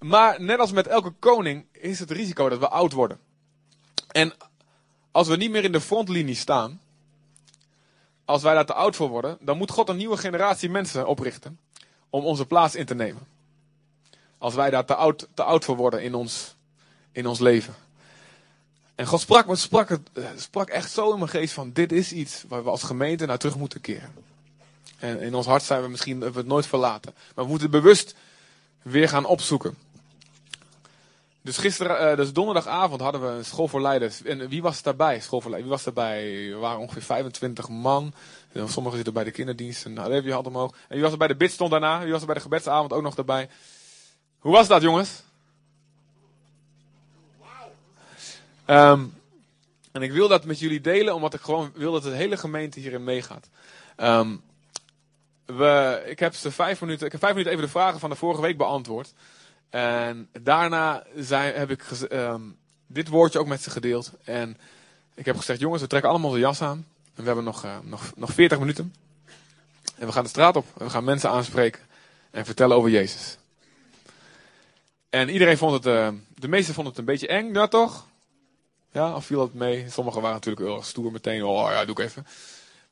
maar net als met elke koning is het risico dat we oud worden. En als we niet meer in de frontlinie staan, als wij daar te oud voor worden, dan moet God een nieuwe generatie mensen oprichten om onze plaats in te nemen. Als wij daar te oud, te oud voor worden in ons, in ons leven. En God sprak, sprak, het, eh, sprak echt zo in mijn geest van dit is iets waar we als gemeente naar terug moeten keren. En in ons hart zijn we misschien we het nooit verlaten. Maar we moeten bewust weer gaan opzoeken. Dus gisteren, uh, dus donderdagavond hadden we een school voor leiders. En wie was daarbij? School voor leiders. Wie was daarbij? We waren ongeveer 25 man. Sommigen zitten bij de kinderdienst. Nou, daar heb je hand omhoog. En wie was er bij de bidstond daarna? Wie was er bij de gebedsavond ook nog daarbij? Hoe was dat, jongens? Um, en ik wil dat met jullie delen, omdat ik gewoon wil dat de hele gemeente hierin meegaat. Um, we, ik, heb ze vijf minuten, ik heb vijf minuten even de vragen van de vorige week beantwoord. En daarna heb ik um, dit woordje ook met ze gedeeld. En ik heb gezegd, jongens, we trekken allemaal onze jas aan. En we hebben nog, uh, nog, nog 40 minuten. En we gaan de straat op. En we gaan mensen aanspreken. En vertellen over Jezus. En iedereen vond het, uh, de meesten vonden het een beetje eng, ja toch? Ja, of viel het mee? Sommigen waren natuurlijk heel stoer meteen. Oh ja, doe ik even.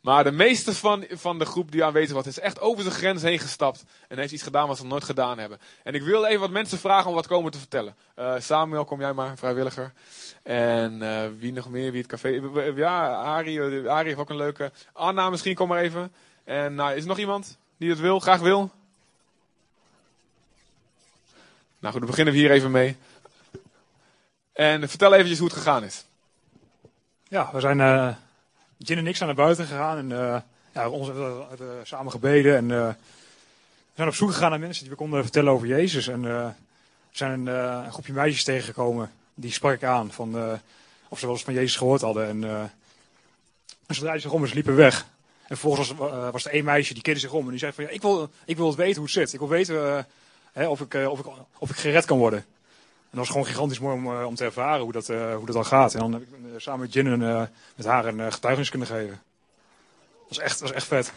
Maar de meeste van, van de groep die aanwezig was, is echt over zijn grens heen gestapt. En heeft iets gedaan wat ze nog nooit gedaan hebben. En ik wil even wat mensen vragen om wat komen te vertellen. Uh, Samuel, kom jij maar, vrijwilliger. En uh, wie nog meer, wie het café... Ja, Arie, Arie heeft ook een leuke... Anna, misschien kom maar even. En nou, is er nog iemand die het wil, graag wil? Nou goed, dan beginnen we hier even mee. En vertel eventjes hoe het gegaan is. Ja, we zijn... Jin en ik zijn naar buiten gegaan en uh, ja, ons samen gebeden. En uh, we zijn op zoek gegaan naar mensen die we konden vertellen over Jezus. En we zijn een, groepje meisjes tegengekomen, die sprak ik aan van of ze wel eens van Jezus gehoord hadden. En ze draaiden zich om ze liepen weg. En vervolgens was, was er één meisje die keerde zich om en die zei van ja, ik wil, ik wil weten hoe het zit. Ik wil weten hè, of, ik, of, ik, of ik gered kan worden. En dat was gewoon gigantisch mooi om, om te ervaren hoe dat, uh, hoe dat dan gaat. En dan heb ik uh, samen met Jin en uh, met haar een getuigenis kunnen geven. Dat was echt, was echt vet.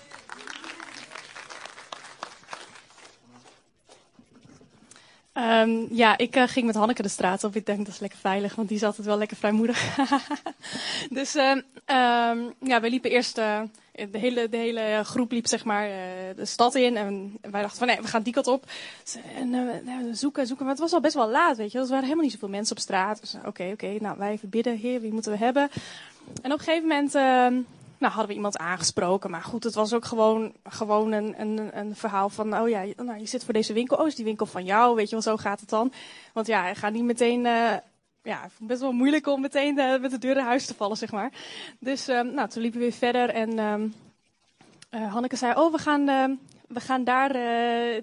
Um, ja, ik ging met Hanneke de straat op. Ik denk dat is lekker veilig, want die is altijd wel lekker vrijmoedig. dus uh, ja, we liepen eerst, de, hele, de hele groep liep zeg maar de stad in. En wij dachten van nee, we gaan die kant op. En nou, zoeken, zoeken. Maar het was al best wel laat, weet je. Er waren helemaal niet zoveel mensen op straat. Dus oké, oké, nou wij even bidden, heer, wie moeten we hebben? En op een gegeven moment nou, hadden we iemand aangesproken. Maar goed, het was ook gewoon, gewoon een, een, een verhaal van, oh ja, nou, je zit voor deze winkel. Oh, is die winkel van jou? Weet je wel, zo gaat het dan. Want ja, hij gaat niet meteen, ja, best wel moeilijk om meteen uh, met de deur in huis te vallen, zeg maar. Dus, um, nou, toen liepen we weer verder en um, uh, Hanneke zei, oh, we gaan, we gaan daar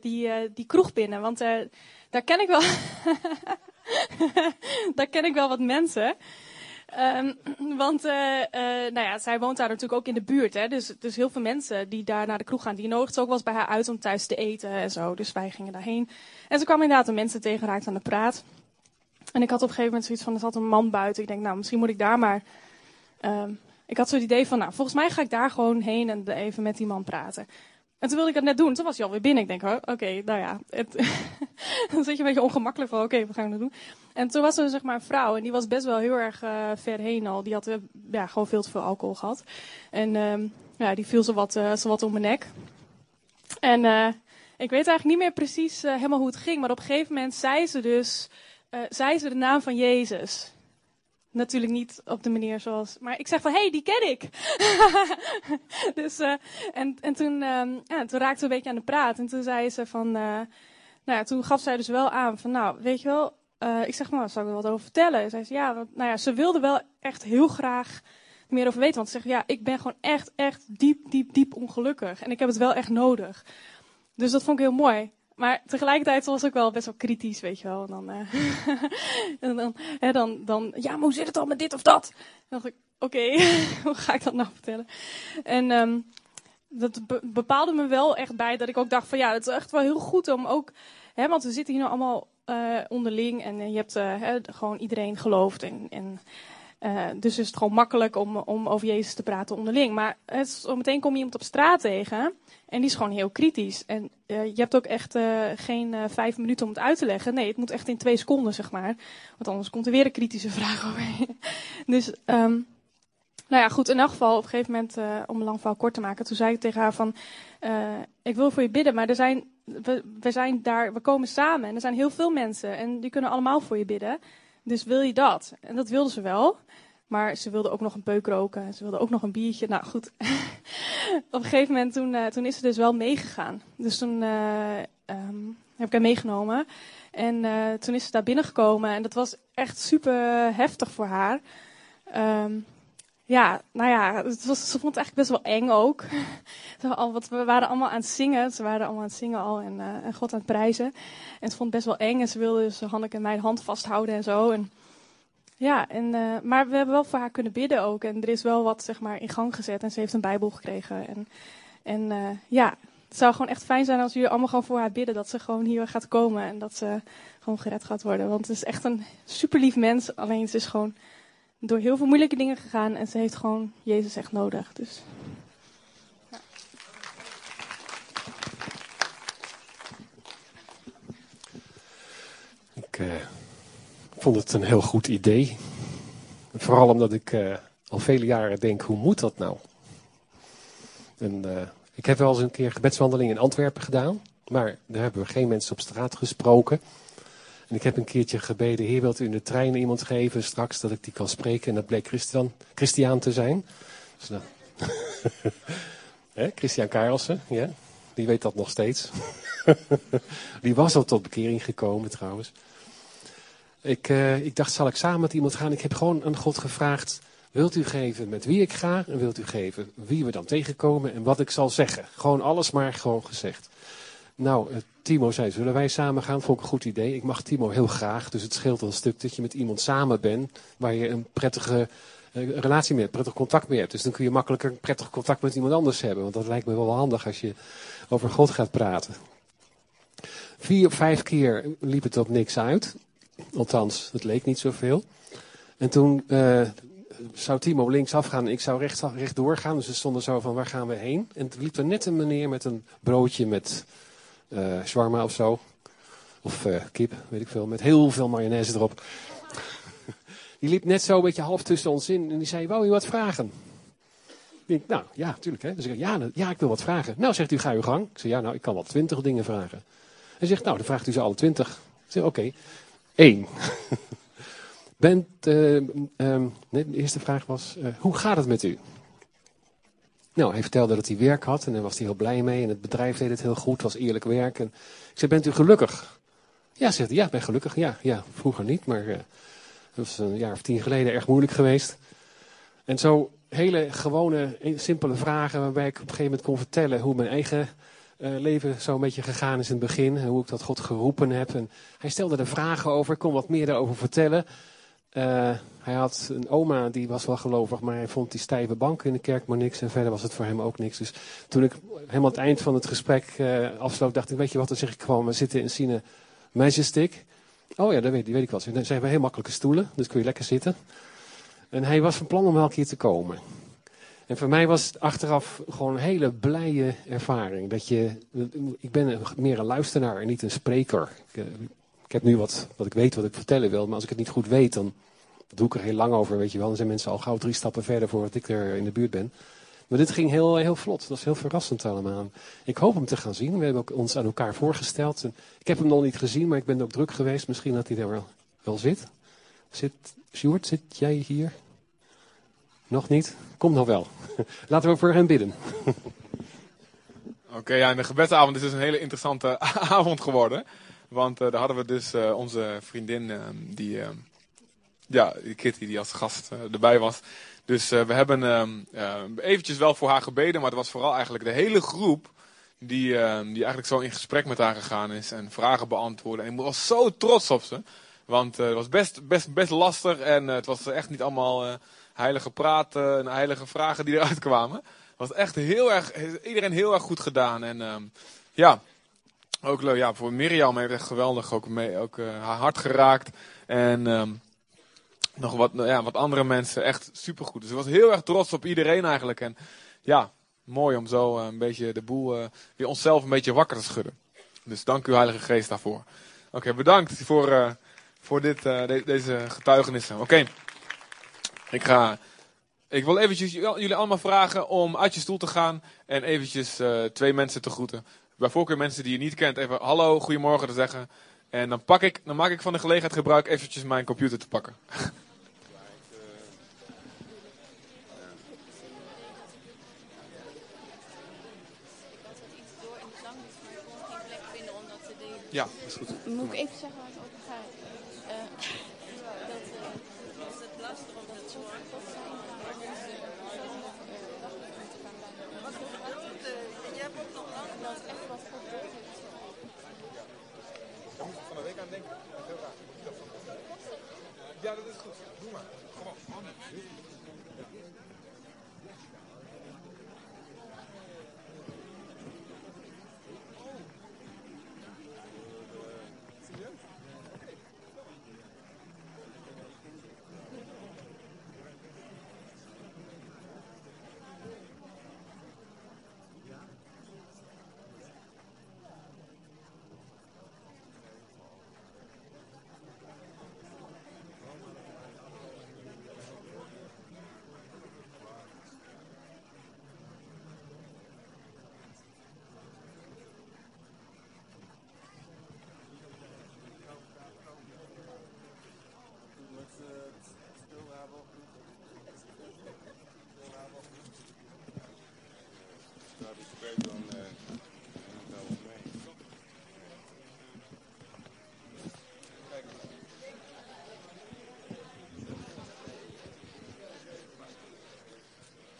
die, die kroeg binnen. Want daar ken ik wel, daar ken ik wel wat mensen. Want nou ja, zij woont daar natuurlijk ook in de buurt. Hè? Dus, dus heel veel mensen die daar naar de kroeg gaan, die nodigt ze ook wel eens bij haar uit om thuis te eten en zo. Dus wij gingen daarheen. En ze kwam inderdaad een mensen tegenraakt aan de praat. En ik had op een gegeven moment zoiets van, er zat een man buiten. Ik denk, nou, misschien moet ik daar maar... Um, ik had zo het idee van, nou, volgens mij ga ik daar gewoon heen en even met die man praten. En toen wilde ik dat net doen. Toen was hij alweer binnen. Ik denk, oh, oké, nou ja. Het, dan zit je een beetje ongemakkelijk van, oké, wat gaan we nou doen? En toen was er zeg maar een vrouw. En die was best wel heel erg uh, ver heen al. Die had uh, ja, gewoon veel te veel alcohol gehad. En um, ja, die viel zo wat, uh, zo wat om mijn nek. En ik weet eigenlijk niet meer precies helemaal hoe het ging. Maar op een gegeven moment zei ze dus, zei ze de naam van Jezus. Natuurlijk niet op de manier zoals. Maar ik zeg van, hé, hey, die ken ik. dus, uh, en, en toen, um, ja, toen raakte ze een beetje aan de praat. En toen zei ze van. Uh, nou ja, toen gaf zij dus wel aan van, nou, weet je wel. Uh, ik zeg, nou, zou ik er wat over vertellen? Zij zei, ja, want, nou ja, ze wilde wel echt heel graag meer over weten. Want ze zegt, ja, ik ben gewoon echt, echt diep, diep, diep ongelukkig. En ik heb het wel echt nodig. Dus dat vond ik heel mooi. Maar tegelijkertijd was ik wel best wel kritisch, weet je wel. En dan, uh, en dan, hè, dan, dan, ja, maar hoe zit het al met dit of dat? Dan dacht ik, oké, hoe ga ik dat nou vertellen? En um, dat be bepaalde me wel echt bij dat ik ook dacht van ja, het is echt wel heel goed om ook, hè, want we zitten hier nou allemaal uh, onderling en je hebt uh, hè, gewoon iedereen gelooft en, en Uh, dus is het gewoon makkelijk om, om over Jezus te praten onderling. Maar het, zo meteen kom je iemand op straat tegen en die is gewoon heel kritisch. En uh, je hebt ook echt geen vijf minuten om het uit te leggen. Nee, het moet echt in twee seconden, zeg maar. Want anders komt er weer een kritische vraag over. dus, um, nou ja, goed. In elk geval, op een gegeven moment, om een lang verhaal kort te maken, toen zei ik tegen haar van, ik wil voor je bidden, maar er zijn, we zijn daar, we komen samen en er zijn heel veel mensen en die kunnen allemaal voor je bidden. Dus wil je dat? En dat wilde ze wel. Maar ze wilde ook nog een peuk roken. Ze wilde ook nog een biertje. Nou goed. Op een gegeven moment toen, uh, toen is ze dus wel meegegaan. Dus toen uh, um, heb ik haar meegenomen. En uh, toen is ze daar binnengekomen. En dat was echt super heftig voor haar. Um, ja, nou ja, het was, ze vond het eigenlijk best wel eng ook. we waren allemaal aan het zingen. Ze waren allemaal aan het zingen al en, en God aan het prijzen. En ze vond het best wel eng. En ze wilde dus Hanneke en mijn hand vasthouden en zo. En, ja, en, uh, maar we hebben wel voor haar kunnen bidden ook. En er is wel wat zeg maar, in gang gezet. En ze heeft een Bijbel gekregen. En, en uh, ja, het zou gewoon echt fijn zijn als jullie allemaal gewoon voor haar bidden. Dat ze gewoon hier gaat komen. En dat ze gewoon gered gaat worden. Want het is echt een super lief mens. Alleen ze is gewoon door heel veel moeilijke dingen gegaan. En ze heeft gewoon Jezus echt nodig. Dus. Ja. Ik vond het een heel goed idee. Vooral omdat ik uh, al vele jaren denk, hoe moet dat nou? En, uh, ik heb wel eens een keer gebedswandeling in Antwerpen gedaan. Maar daar hebben we geen mensen op straat gesproken. En ik heb een keertje gebeden, heer wilt u in de trein iemand geven straks dat ik die kan spreken. En dat bleek Christian, Christian te zijn. Dus dan... Christian Karelsen, ja, die weet dat nog steeds. die was al tot bekering gekomen trouwens. Ik, uh, ik dacht, zal ik samen met iemand gaan? Ik heb gewoon aan God gevraagd, wilt u geven met wie ik ga? En wilt u geven wie we dan tegenkomen en wat ik zal zeggen? Gewoon alles maar gewoon gezegd. Nou, uh, Timo zei, zullen wij samen gaan? Vond ik een goed idee. Ik mag Timo heel graag, dus het scheelt een stuk dat je met iemand samen bent, waar je een prettige uh, relatie mee hebt, prettig contact mee hebt. Dus dan kun je makkelijker prettig contact met iemand anders hebben, want dat lijkt me wel handig als je over God gaat praten. Vier of vijf keer liep het op niks uit. Althans, het leek niet zoveel. En toen uh, zou Timo linksaf gaan en ik zou recht, rechtdoor gaan. Dus we stonden zo van, waar gaan we heen? En toen liep er net een meneer met een broodje met uh, shawarma of zo. Of uh, kip, weet ik veel. Met heel veel mayonaise erop. die liep net zo een beetje half tussen ons in. En die zei, wou je wat vragen? Ik denk, nou, ja, natuurlijk. Hè. Dus ik ja, ja, ik wil wat vragen. Nou, zegt u, ga uw gang. Ik zeg, ja, nou, ik kan wel twintig dingen vragen. Hij zegt, nou, dan vraagt u ze alle twintig. Ik zeg, oké. Okay. Eén. Bent, uh, um, nee, de eerste vraag was, hoe gaat het met u? Nou, hij vertelde dat hij werk had en daar was hij heel blij mee. En het bedrijf deed het heel goed, was eerlijk werk. En ik zei, bent u gelukkig? Ja, zegt hij, ja, ik ben gelukkig. Ja, ja vroeger niet, maar uh, dat was een jaar of tien geleden erg moeilijk geweest. En zo hele gewone, simpele vragen waarbij ik op een gegeven moment kon vertellen hoe mijn eigen uh, leven zo een beetje gegaan is in het begin. En hoe ik dat God geroepen heb. En hij stelde er vragen over. Ik kon wat meer daarover vertellen. Uh, hij had een oma die was wel gelovig, maar hij vond die stijve banken in de kerk maar niks. En verder was het voor hem ook niks. Dus toen ik helemaal het eind van het gesprek uh, afsloot, dacht ik, weet je wat, dan zeg ik gewoon, we zitten in Sine Majestic. Oh ja, dat weet, die weet ik wel. Dan zijn heel makkelijke stoelen, dus kun je lekker zitten. En hij was van plan om elke keer te komen. En voor mij was het achteraf gewoon een hele blije ervaring. Dat je, ik ben meer een luisteraar en niet een spreker. Ik, ik, heb nu wat, wat ik weet wat ik vertellen wil, maar als ik het niet goed weet, dan doe ik er heel lang over, weet je wel. Dan zijn mensen al gauw drie stappen verder voordat ik er in de buurt ben. Maar dit ging heel, heel vlot. Dat was heel verrassend allemaal. Ik hoop hem te gaan zien. We hebben ook ons aan elkaar voorgesteld. Ik heb hem nog niet gezien, maar ik ben ook druk geweest. Misschien dat hij daar wel, wel zit. Zit, Sjoerd, zit jij hier? Nog niet? Komt nog wel. Laten we voor hem bidden. Oké, ja, en de gebedsavond is dus een hele interessante avond geworden. Want uh, daar hadden we dus uh, onze vriendin, uh, die, ja, Kitty, die als gast erbij was. Dus we hebben ehm, eventjes wel voor haar gebeden, maar het was vooral eigenlijk de hele groep die, ehm, die eigenlijk zo in gesprek met haar gegaan is en vragen beantwoorden. En ik was zo trots op ze. Want het was best, best, best lastig en het was echt niet allemaal heilige praten en heilige vragen die eruit kwamen. Was echt heel erg, iedereen heel erg goed gedaan. En um, ja, ook leuk. Ja, voor Mirjam heeft echt geweldig ook, mee, ook haar hart geraakt. En um, nog wat, ja, wat andere mensen. Echt supergoed. Dus ik was heel erg trots op iedereen eigenlijk. En ja, mooi om zo een beetje de boel, weer onszelf een beetje wakker te schudden. Dus dank u Heilige Geest daarvoor. Oké, bedankt voor, voor dit, deze getuigenissen. Oké, ik ga... Ik wil eventjes jullie allemaal vragen om uit je stoel te gaan en eventjes uh, twee mensen te groeten. Bij voorkeur mensen die je niet kent, even hallo, goedemorgen te zeggen. En dan, pak ik, dan maak ik van de gelegenheid gebruik eventjes mijn computer te pakken. Ja, is goed. Moet ik even zeggen waar het over gaat? Uh, dat, uh, was het lastig om dat zo dat dat echt wat doet. Daar moet ik van de week aan denken. Heel. Ja, dat is goed. Doe maar. Gewoon.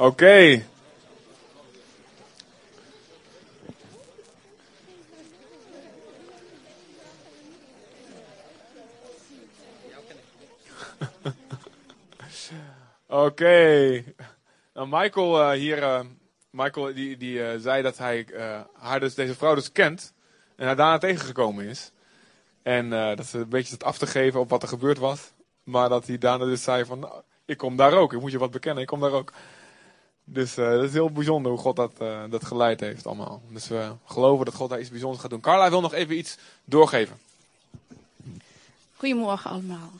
Oké. Oké. Okay. Nou, Michael uh, hier, uh, Michael die, die uh, zei dat hij haar dus, deze vrouw dus kent en haar daarna tegengekomen is. En dat ze een beetje zat af te geven op wat er gebeurd was. Maar dat hij daarna dus zei van, nou, ik kom daar ook, ik moet je wat bekennen, ik kom daar ook. Dus uh, dat is heel bijzonder hoe God dat, uh, dat geleid heeft allemaal. Dus we geloven dat God daar iets bijzonders gaat doen. Carla wil nog even iets doorgeven. Goedemorgen allemaal.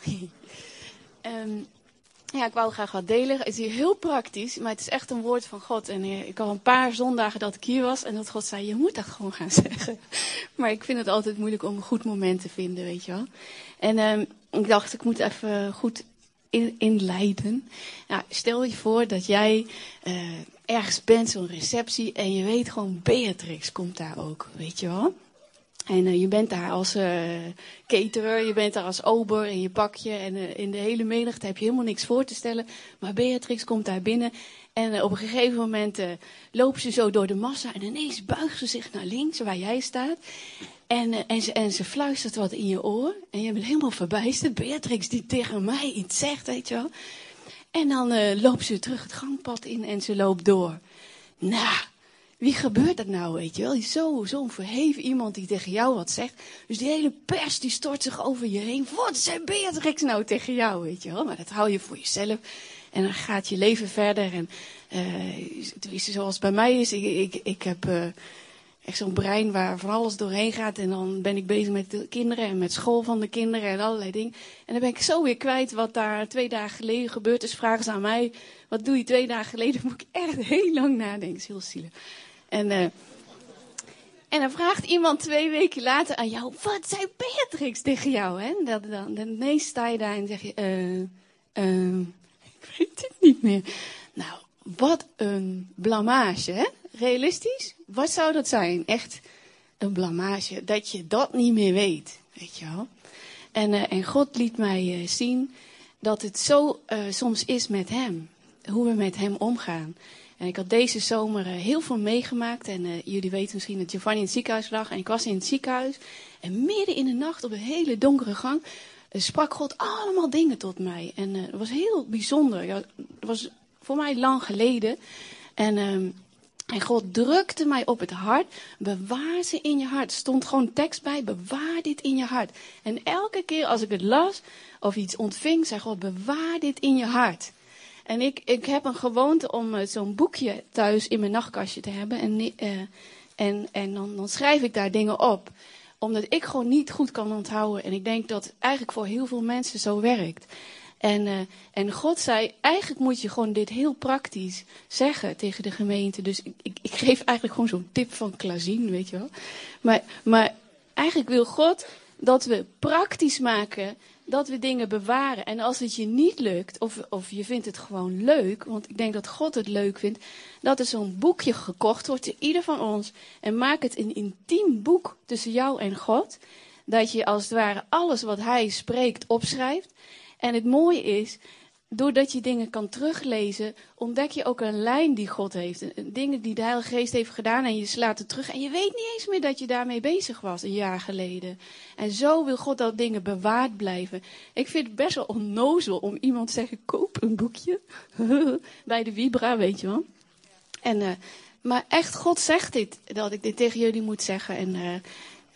um, ja, ik wou graag wat delen. Het is hier heel praktisch, maar het is echt een woord van God. En uh, ik had een paar zondagen dat ik hier was en dat God zei, je moet dat gewoon gaan zeggen. Maar ik vind het altijd moeilijk om een goed moment te vinden, weet je wel. En um, ik dacht, ik moet even goed in, inleiden. Nou, stel je voor dat jij uh, ergens bent, zo'n receptie, en je weet gewoon, Beatrix komt daar ook, weet je wel. En uh, je bent daar als uh, caterer, je bent daar als ober in je pakje. En in de hele menigte heb je helemaal niks voor te stellen. Maar Beatrix komt daar binnen. En op een gegeven moment loopt ze zo door de massa. En ineens buigt ze zich naar links, waar jij staat. En, en, ze, en ze fluistert wat in je oor. En je bent helemaal verbijsterd. Beatrix die tegen mij iets zegt, weet je wel. En dan loopt ze terug het gangpad in en ze loopt door. Nou, wie gebeurt dat nou, weet je wel? Zo'n zo verheven iemand die tegen jou wat zegt. Dus die hele pers die stort zich over je heen. Wat zei Beatrix nou tegen jou, weet je wel? Maar dat hou je voor jezelf. En dan gaat je leven verder. En uh, zoals bij mij is, ik, ik, heb uh, echt zo'n brein waar van alles doorheen gaat. En dan ben ik bezig met de kinderen en met school van de kinderen en allerlei dingen. En dan ben ik zo weer kwijt wat daar twee dagen geleden gebeurd is. Vragen ze aan mij, wat doe je twee dagen geleden? Moet ik echt heel lang nadenken. Dat is heel zielig. En, uh, en dan vraagt iemand twee weken later aan jou: Wat zei Beatrix tegen jou? Hè? Dat, dan, dan ineens sta je daar en zeg je: uh, Ik weet het niet meer. Nou, wat een blamage, hè? Realistisch? Wat zou dat zijn? Echt een blamage. Dat je dat niet meer weet, weet je wel. En, en God liet mij zien dat het zo soms is met Hem. Hoe we met Hem omgaan. En ik had deze zomer heel veel meegemaakt. En jullie weten misschien dat Giovanni in het ziekenhuis lag. En ik was in het ziekenhuis. En midden in de nacht op een hele donkere gang sprak God allemaal dingen tot mij. En het was heel bijzonder. Ja, het was voor mij lang geleden. En ehm, En God drukte mij op het hart. Bewaar ze in je hart. Er stond gewoon tekst bij. Bewaar dit in je hart. En elke keer als ik het las of iets ontving, zei God: Bewaar dit in je hart. En ik, ik heb een gewoonte om uh, zo'n boekje thuis in mijn nachtkastje te hebben. En, uh, en, en dan, dan schrijf ik daar dingen op. Omdat ik gewoon niet goed kan onthouden. En ik denk dat eigenlijk voor heel veel mensen zo werkt. En, uh, en God zei, eigenlijk moet je gewoon dit heel praktisch zeggen tegen de gemeente. Dus ik, ik, geef eigenlijk gewoon zo'n tip van Klazien, weet je wel. Maar, maar eigenlijk wil God dat we praktisch maken dat we dingen bewaren. En als het je niet lukt, of, of je vindt het gewoon leuk, want ik denk dat God het leuk vindt, dat er zo'n boekje gekocht wordt te ieder van ons. En maak het een intiem boek tussen jou en God. Dat je als het ware alles wat Hij spreekt opschrijft. En het mooie is, doordat je dingen kan teruglezen, ontdek je ook een lijn die God heeft. Dingen die de Heilige Geest heeft gedaan en je slaat het terug. En je weet niet eens meer dat je daarmee bezig was een jaar geleden. En zo wil God dat dingen bewaard blijven. Ik vind het best wel onnozel om iemand te zeggen, koop een boekje. Bij de Vibra, weet je wel. En, uh, maar echt, God zegt dit, dat ik dit tegen jullie moet zeggen. En uh,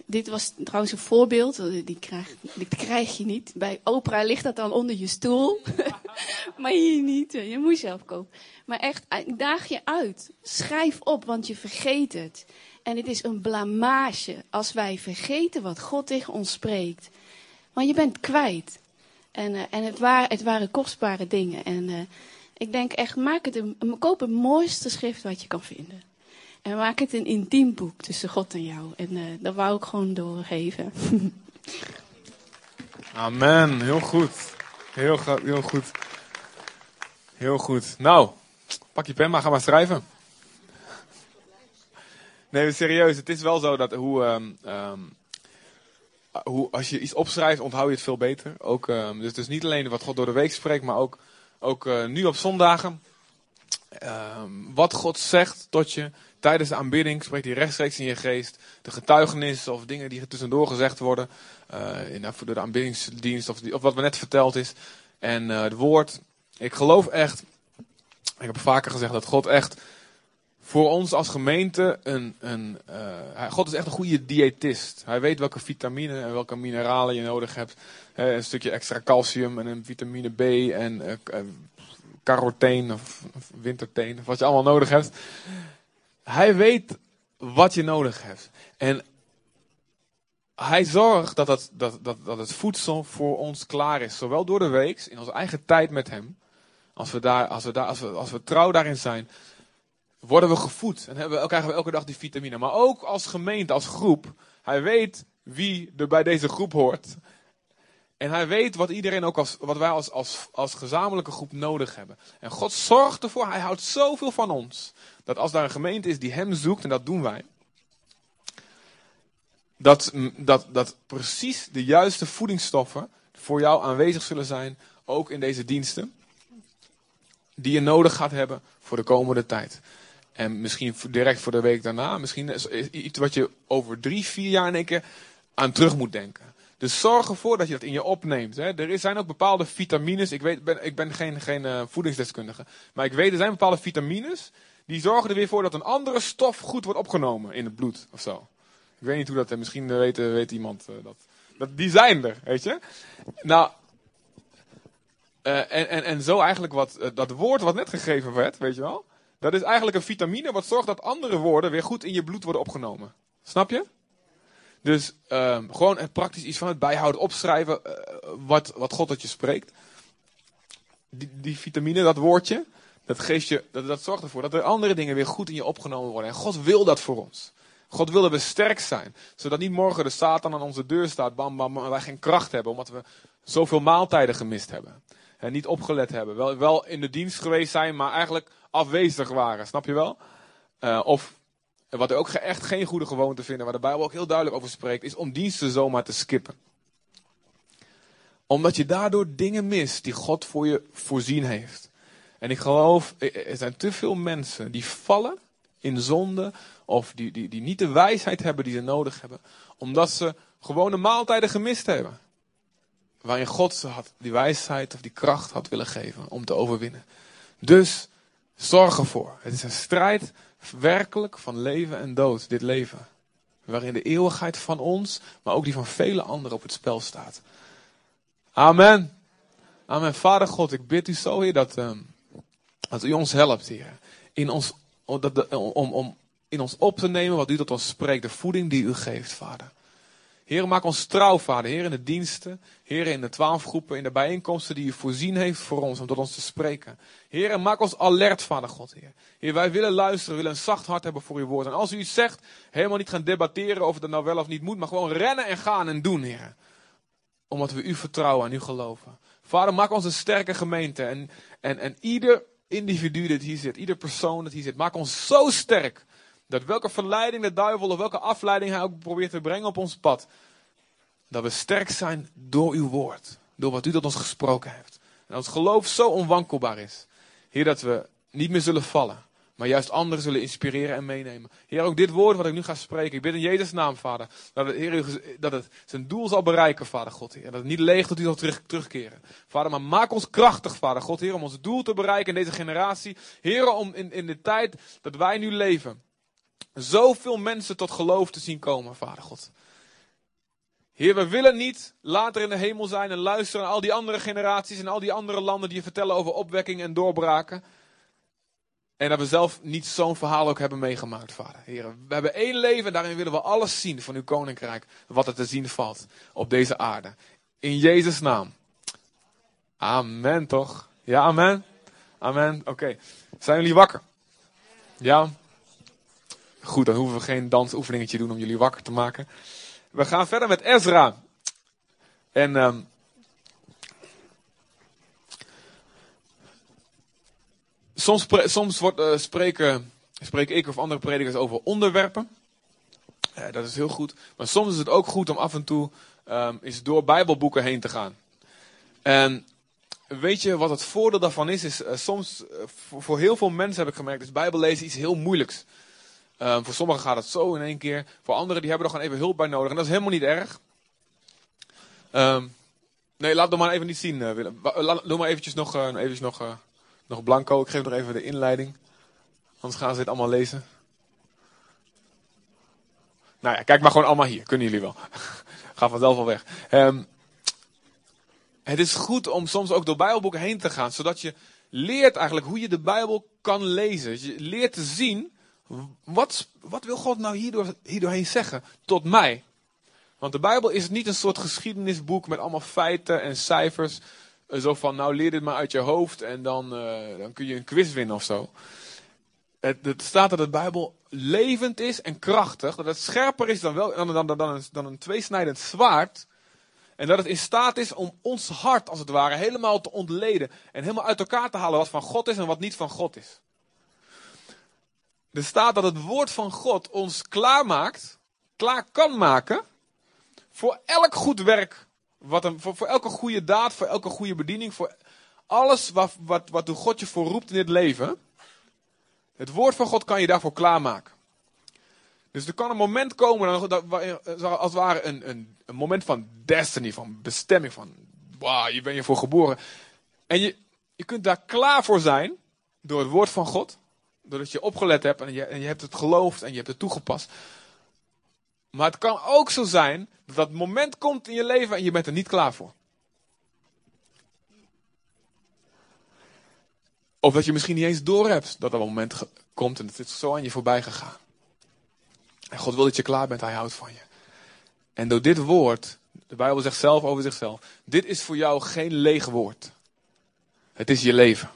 dit was trouwens een voorbeeld, die krijg, krijg je niet. Bij Oprah ligt dat dan onder je stoel. maar hier niet, je moet zelf kopen. Maar echt, ik daag je uit. Schrijf op, want je vergeet het. En het is een blamage als wij vergeten wat God tegen ons spreekt. Want je bent kwijt. En, uh, en het, waren, het waren kostbare dingen. En ik denk echt, maak het een, koop het mooiste schrift wat je kan vinden. En maak het een intiem boek tussen God en jou. En uh, dat wou ik gewoon doorgeven. Amen, heel goed. Heel, heel goed. Heel goed. Nou, pak je pen maar, ga maar schrijven. Nee, serieus, het is wel zo dat hoe, um, um, hoe als je iets opschrijft, onthoud je het veel beter. Ook, um, dus niet alleen wat God door de week spreekt, maar ook, ook uh, nu op zondagen. wat God zegt tot je, tijdens de aanbidding spreekt hij rechtstreeks in je geest. De getuigenis of dingen die er tussendoor gezegd worden. Uh, in, door de aanbiddingsdienst of, of wat me net verteld is. En uh, het woord. Ik geloof echt. Ik heb vaker gezegd dat God echt voor ons als gemeente een. een God is echt een goede diëtist. Hij weet welke vitamine en welke mineralen je nodig hebt. een stukje extra calcium en een vitamine B en carotene of, of winterteen. Of wat je allemaal nodig hebt. Hij weet wat je nodig hebt. En hij zorgt dat het, dat, dat, dat het voedsel voor ons klaar is. Zowel door de week, in onze eigen tijd met hem. Als we, daar, als, we daar, als, we, als we trouw daarin zijn, worden we gevoed. En hebben we, krijgen we elke dag die vitamine. Maar ook als gemeente, als groep. Hij weet wie er bij deze groep hoort. En hij weet wat iedereen ook als, wat wij als, als, als gezamenlijke groep nodig hebben. En God zorgt ervoor, hij houdt zoveel van ons. Dat als daar een gemeente is die hem zoekt, en dat doen wij. Dat, dat, dat precies de juiste voedingsstoffen voor jou aanwezig zullen zijn, ook in deze diensten. Die je nodig gaat hebben voor de komende tijd. En misschien direct voor de week daarna. Misschien is iets wat je over drie, vier jaar in één keer aan terug moet denken. Dus zorg ervoor dat je dat in je opneemt. Hè. Er zijn ook bepaalde vitamines. Ik, weet, ben, ik ben geen, geen uh, voedingsdeskundige. Maar ik weet, er zijn bepaalde vitamines. Die zorgen er weer voor dat een andere stof goed wordt opgenomen in het bloed. Of zo. Ik weet niet hoe dat is. Misschien weet, weet iemand uh, dat. dat. Die zijn er, weet je. Nou. Uh, en, en, en zo eigenlijk wat, dat woord wat net gegeven werd, weet je wel. Dat is eigenlijk een vitamine wat zorgt dat andere woorden weer goed in je bloed worden opgenomen. Snap je? Dus um, gewoon praktisch iets van het bijhouden, opschrijven wat, wat God tot je spreekt. Die, die vitamine, dat woordje, dat, geeft je, dat, dat zorgt ervoor dat er andere dingen weer goed in je opgenomen worden. En God wil dat voor ons. God wil dat we sterk zijn. Zodat niet morgen de Satan aan onze deur staat, bam bam, en wij geen kracht hebben. Omdat we zoveel maaltijden gemist hebben. En niet opgelet hebben. Wel, wel in de dienst geweest zijn, maar eigenlijk afwezig waren. Snap je wel? Uh, of wat ik ook echt geen goede gewoonte vinden, waar de Bijbel ook heel duidelijk over spreekt, is om diensten zomaar te skippen. Omdat je daardoor dingen mist die God voor je voorzien heeft. En ik geloof, er zijn te veel mensen die vallen in zonde, of die, die, die niet de wijsheid hebben die ze nodig hebben, omdat ze gewone maaltijden gemist hebben. Waarin God ze had die wijsheid of die kracht had willen geven om te overwinnen. Dus zorg ervoor. Het is een strijd werkelijk van leven en dood, dit leven. Waarin de eeuwigheid van ons, maar ook die van vele anderen op het spel staat. Amen. Amen. Vader God, ik bid u zo, Heer, dat, uh, dat u ons helpt, Heer. In ons, om, om in ons op te nemen wat u tot ons spreekt, de voeding die u geeft, Vader. Heer, maak ons trouw, Vader. Heer, in de diensten. Heer, in de twaalf groepen, in de bijeenkomsten die u voorzien heeft voor ons, om tot ons te spreken. Heer, maak ons alert, Vader God, Heer. Heer, wij willen luisteren, willen een zacht hart hebben voor uw woord. En als u iets zegt, helemaal niet gaan debatteren of het nou wel of niet moet, maar gewoon rennen en gaan en doen, Heer. Omdat we u vertrouwen en u geloven. Vader, maak ons een sterke gemeente. En, en, en ieder individu dat hier zit, ieder persoon dat hier zit, maak ons zo sterk dat welke verleiding de duivel of welke afleiding hij ook probeert te brengen op ons pad. Dat we sterk zijn door uw woord. Door wat u tot ons gesproken heeft. En als geloof zo onwankelbaar is. Heer, dat we niet meer zullen vallen. Maar juist anderen zullen inspireren en meenemen. Heer, ook dit woord wat ik nu ga spreken. Ik bid in Jezus' naam, Vader. Dat het, Heer, dat het zijn doel zal bereiken, Vader God. Heer. Dat het niet leeg tot u zal terug, terugkeren. Vader, maar maak ons krachtig, Vader God. Heer, om ons doel te bereiken in deze generatie. Heer, om in, in de tijd dat wij nu leven zoveel mensen tot geloof te zien komen, Vader God. Heer, we willen niet later in de hemel zijn en luisteren naar al die andere generaties en al die andere landen die je vertellen over opwekking en doorbraken. En dat we zelf niet zo'n verhaal ook hebben meegemaakt, Vader. Heer, we hebben één leven en daarin willen we alles zien van uw koninkrijk, wat er te zien valt op deze aarde. In Jezus' naam. Amen, toch? Ja, amen. Amen. Oké. Zijn jullie wakker? Ja. Goed, dan hoeven we geen dansoefeningetje doen om jullie wakker te maken. We gaan verder met Ezra. En um, soms, soms wordt, uh, spreken, spreek ik of andere predikers over onderwerpen. Uh, dat is heel goed. Maar soms is het ook goed om af en toe um, eens door Bijbelboeken heen te gaan. En weet je wat het voordeel daarvan is? is uh, soms, voor, heel veel mensen heb ik gemerkt, is Bijbellezen iets heel moeilijks. Um, voor sommigen gaat het zo in één keer. Voor anderen die hebben er gewoon even hulp bij nodig. En dat is helemaal niet erg. Um, nee, laat het maar even niet zien, Willem. Doe maar eventjes nog, eventjes nog, nog blanco. Ik geef nog even de inleiding. Anders gaan ze dit allemaal lezen. Nou ja, kijk maar gewoon allemaal hier. Kunnen jullie wel. Ga vanzelf al weg. Um, het is goed om soms ook door Bijbelboeken heen te gaan. Zodat je leert eigenlijk hoe je de Bijbel kan lezen. Je leert te zien wat, wat wil God nou hierdoor, hierdoorheen zeggen tot mij? Want de Bijbel is niet een soort geschiedenisboek met allemaal feiten en cijfers. Eh, zo van, nou leer dit maar uit je hoofd en dan, uh, dan kun je een quiz winnen of zo. Het, het, staat dat de Bijbel levend is en krachtig. Dat het scherper is dan, wel, dan, dan, dan, dan, een, dan een tweesnijdend zwaard. En dat het in staat is om ons hart, als het ware, helemaal te ontleden. En helemaal uit elkaar te halen wat van God is en wat niet van God is. Er staat dat het woord van God ons klaarmaakt, klaar kan maken voor elk goed werk. Wat voor, elke goede daad, voor elke goede bediening, voor alles wat, wat, wat God je voor roept in dit leven. Het woord van God kan je daarvoor klaarmaken. Dus er kan een moment komen, dat, als het ware een, een, een moment van destiny, van bestemming, van wow, je bent je voor geboren. En je, je kunt daar klaar voor zijn door het woord van God doordat je opgelet hebt en je, en je hebt het geloofd en je hebt het toegepast. Maar het kan ook zo zijn dat dat moment komt in je leven en je bent er niet klaar voor. Of dat je misschien niet eens doorhebt dat dat moment komt en het is zo aan je voorbij gegaan. En God wil dat je klaar bent, hij houdt van je. En door dit woord, de Bijbel zegt zelf over zichzelf, dit is voor jou geen leeg woord. Het is je leven.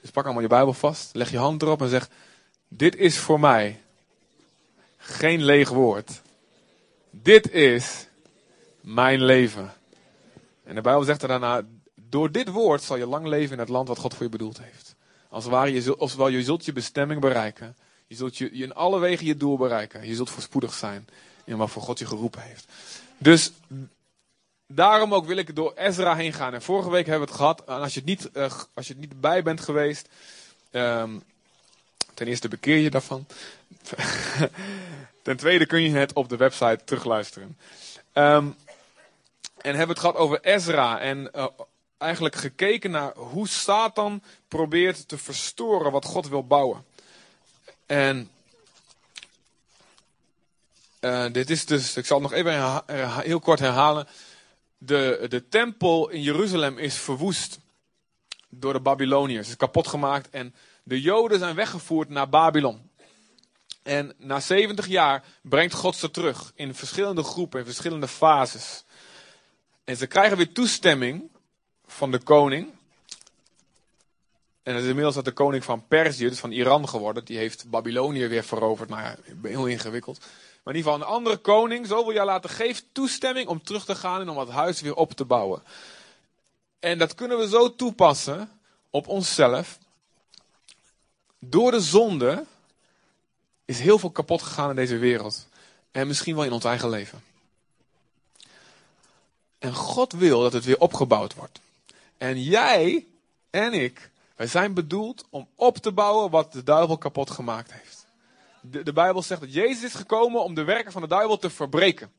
Dus pak allemaal je Bijbel vast, leg je hand erop en zeg: Dit is voor mij geen leeg woord. Dit is mijn leven. En de Bijbel zegt er daarna: Door dit woord zal je lang leven in het land wat God voor je bedoeld heeft. Als ware, je zult, als wel, je zult je bestemming bereiken. Je zult je, je in alle wegen je doel bereiken. Je zult voorspoedig zijn in wat voor God je geroepen heeft. Dus daarom ook wil ik door Ezra heen gaan. En vorige week hebben we het gehad. En als je het niet, uh, als je niet bij bent geweest. Um, ten eerste bekeer je daarvan. ten tweede kun je het op de website terugluisteren. Um, en hebben het gehad over Ezra. En uh, eigenlijk gekeken naar hoe Satan probeert te verstoren wat God wil bouwen. En eh, dit is dus, ik zal het nog even heel kort herhalen. De, de tempel in Jeruzalem is verwoest door de Babyloniërs. is kapot gemaakt en de Joden zijn weggevoerd naar Babylon. En na 70 jaar brengt God ze terug in verschillende groepen, in verschillende fases. En ze krijgen weer toestemming van de koning. En het is inmiddels dat de koning van Perzië, dus van Iran geworden, die heeft Babylonië weer veroverd. Nou ja, heel ingewikkeld. Maar in ieder geval een andere koning, zoveel jaar later, geeft toestemming om terug te gaan en om het huis weer op te bouwen. En dat kunnen we zo toepassen op onszelf. Door de zonde is heel veel kapot gegaan in deze wereld. En misschien wel in ons eigen leven. En God wil dat het weer opgebouwd wordt. En jij en ik, wij zijn bedoeld om op te bouwen wat de duivel kapot gemaakt heeft. De, de Bijbel zegt dat Jezus is gekomen om de werken van de duivel te verbreken.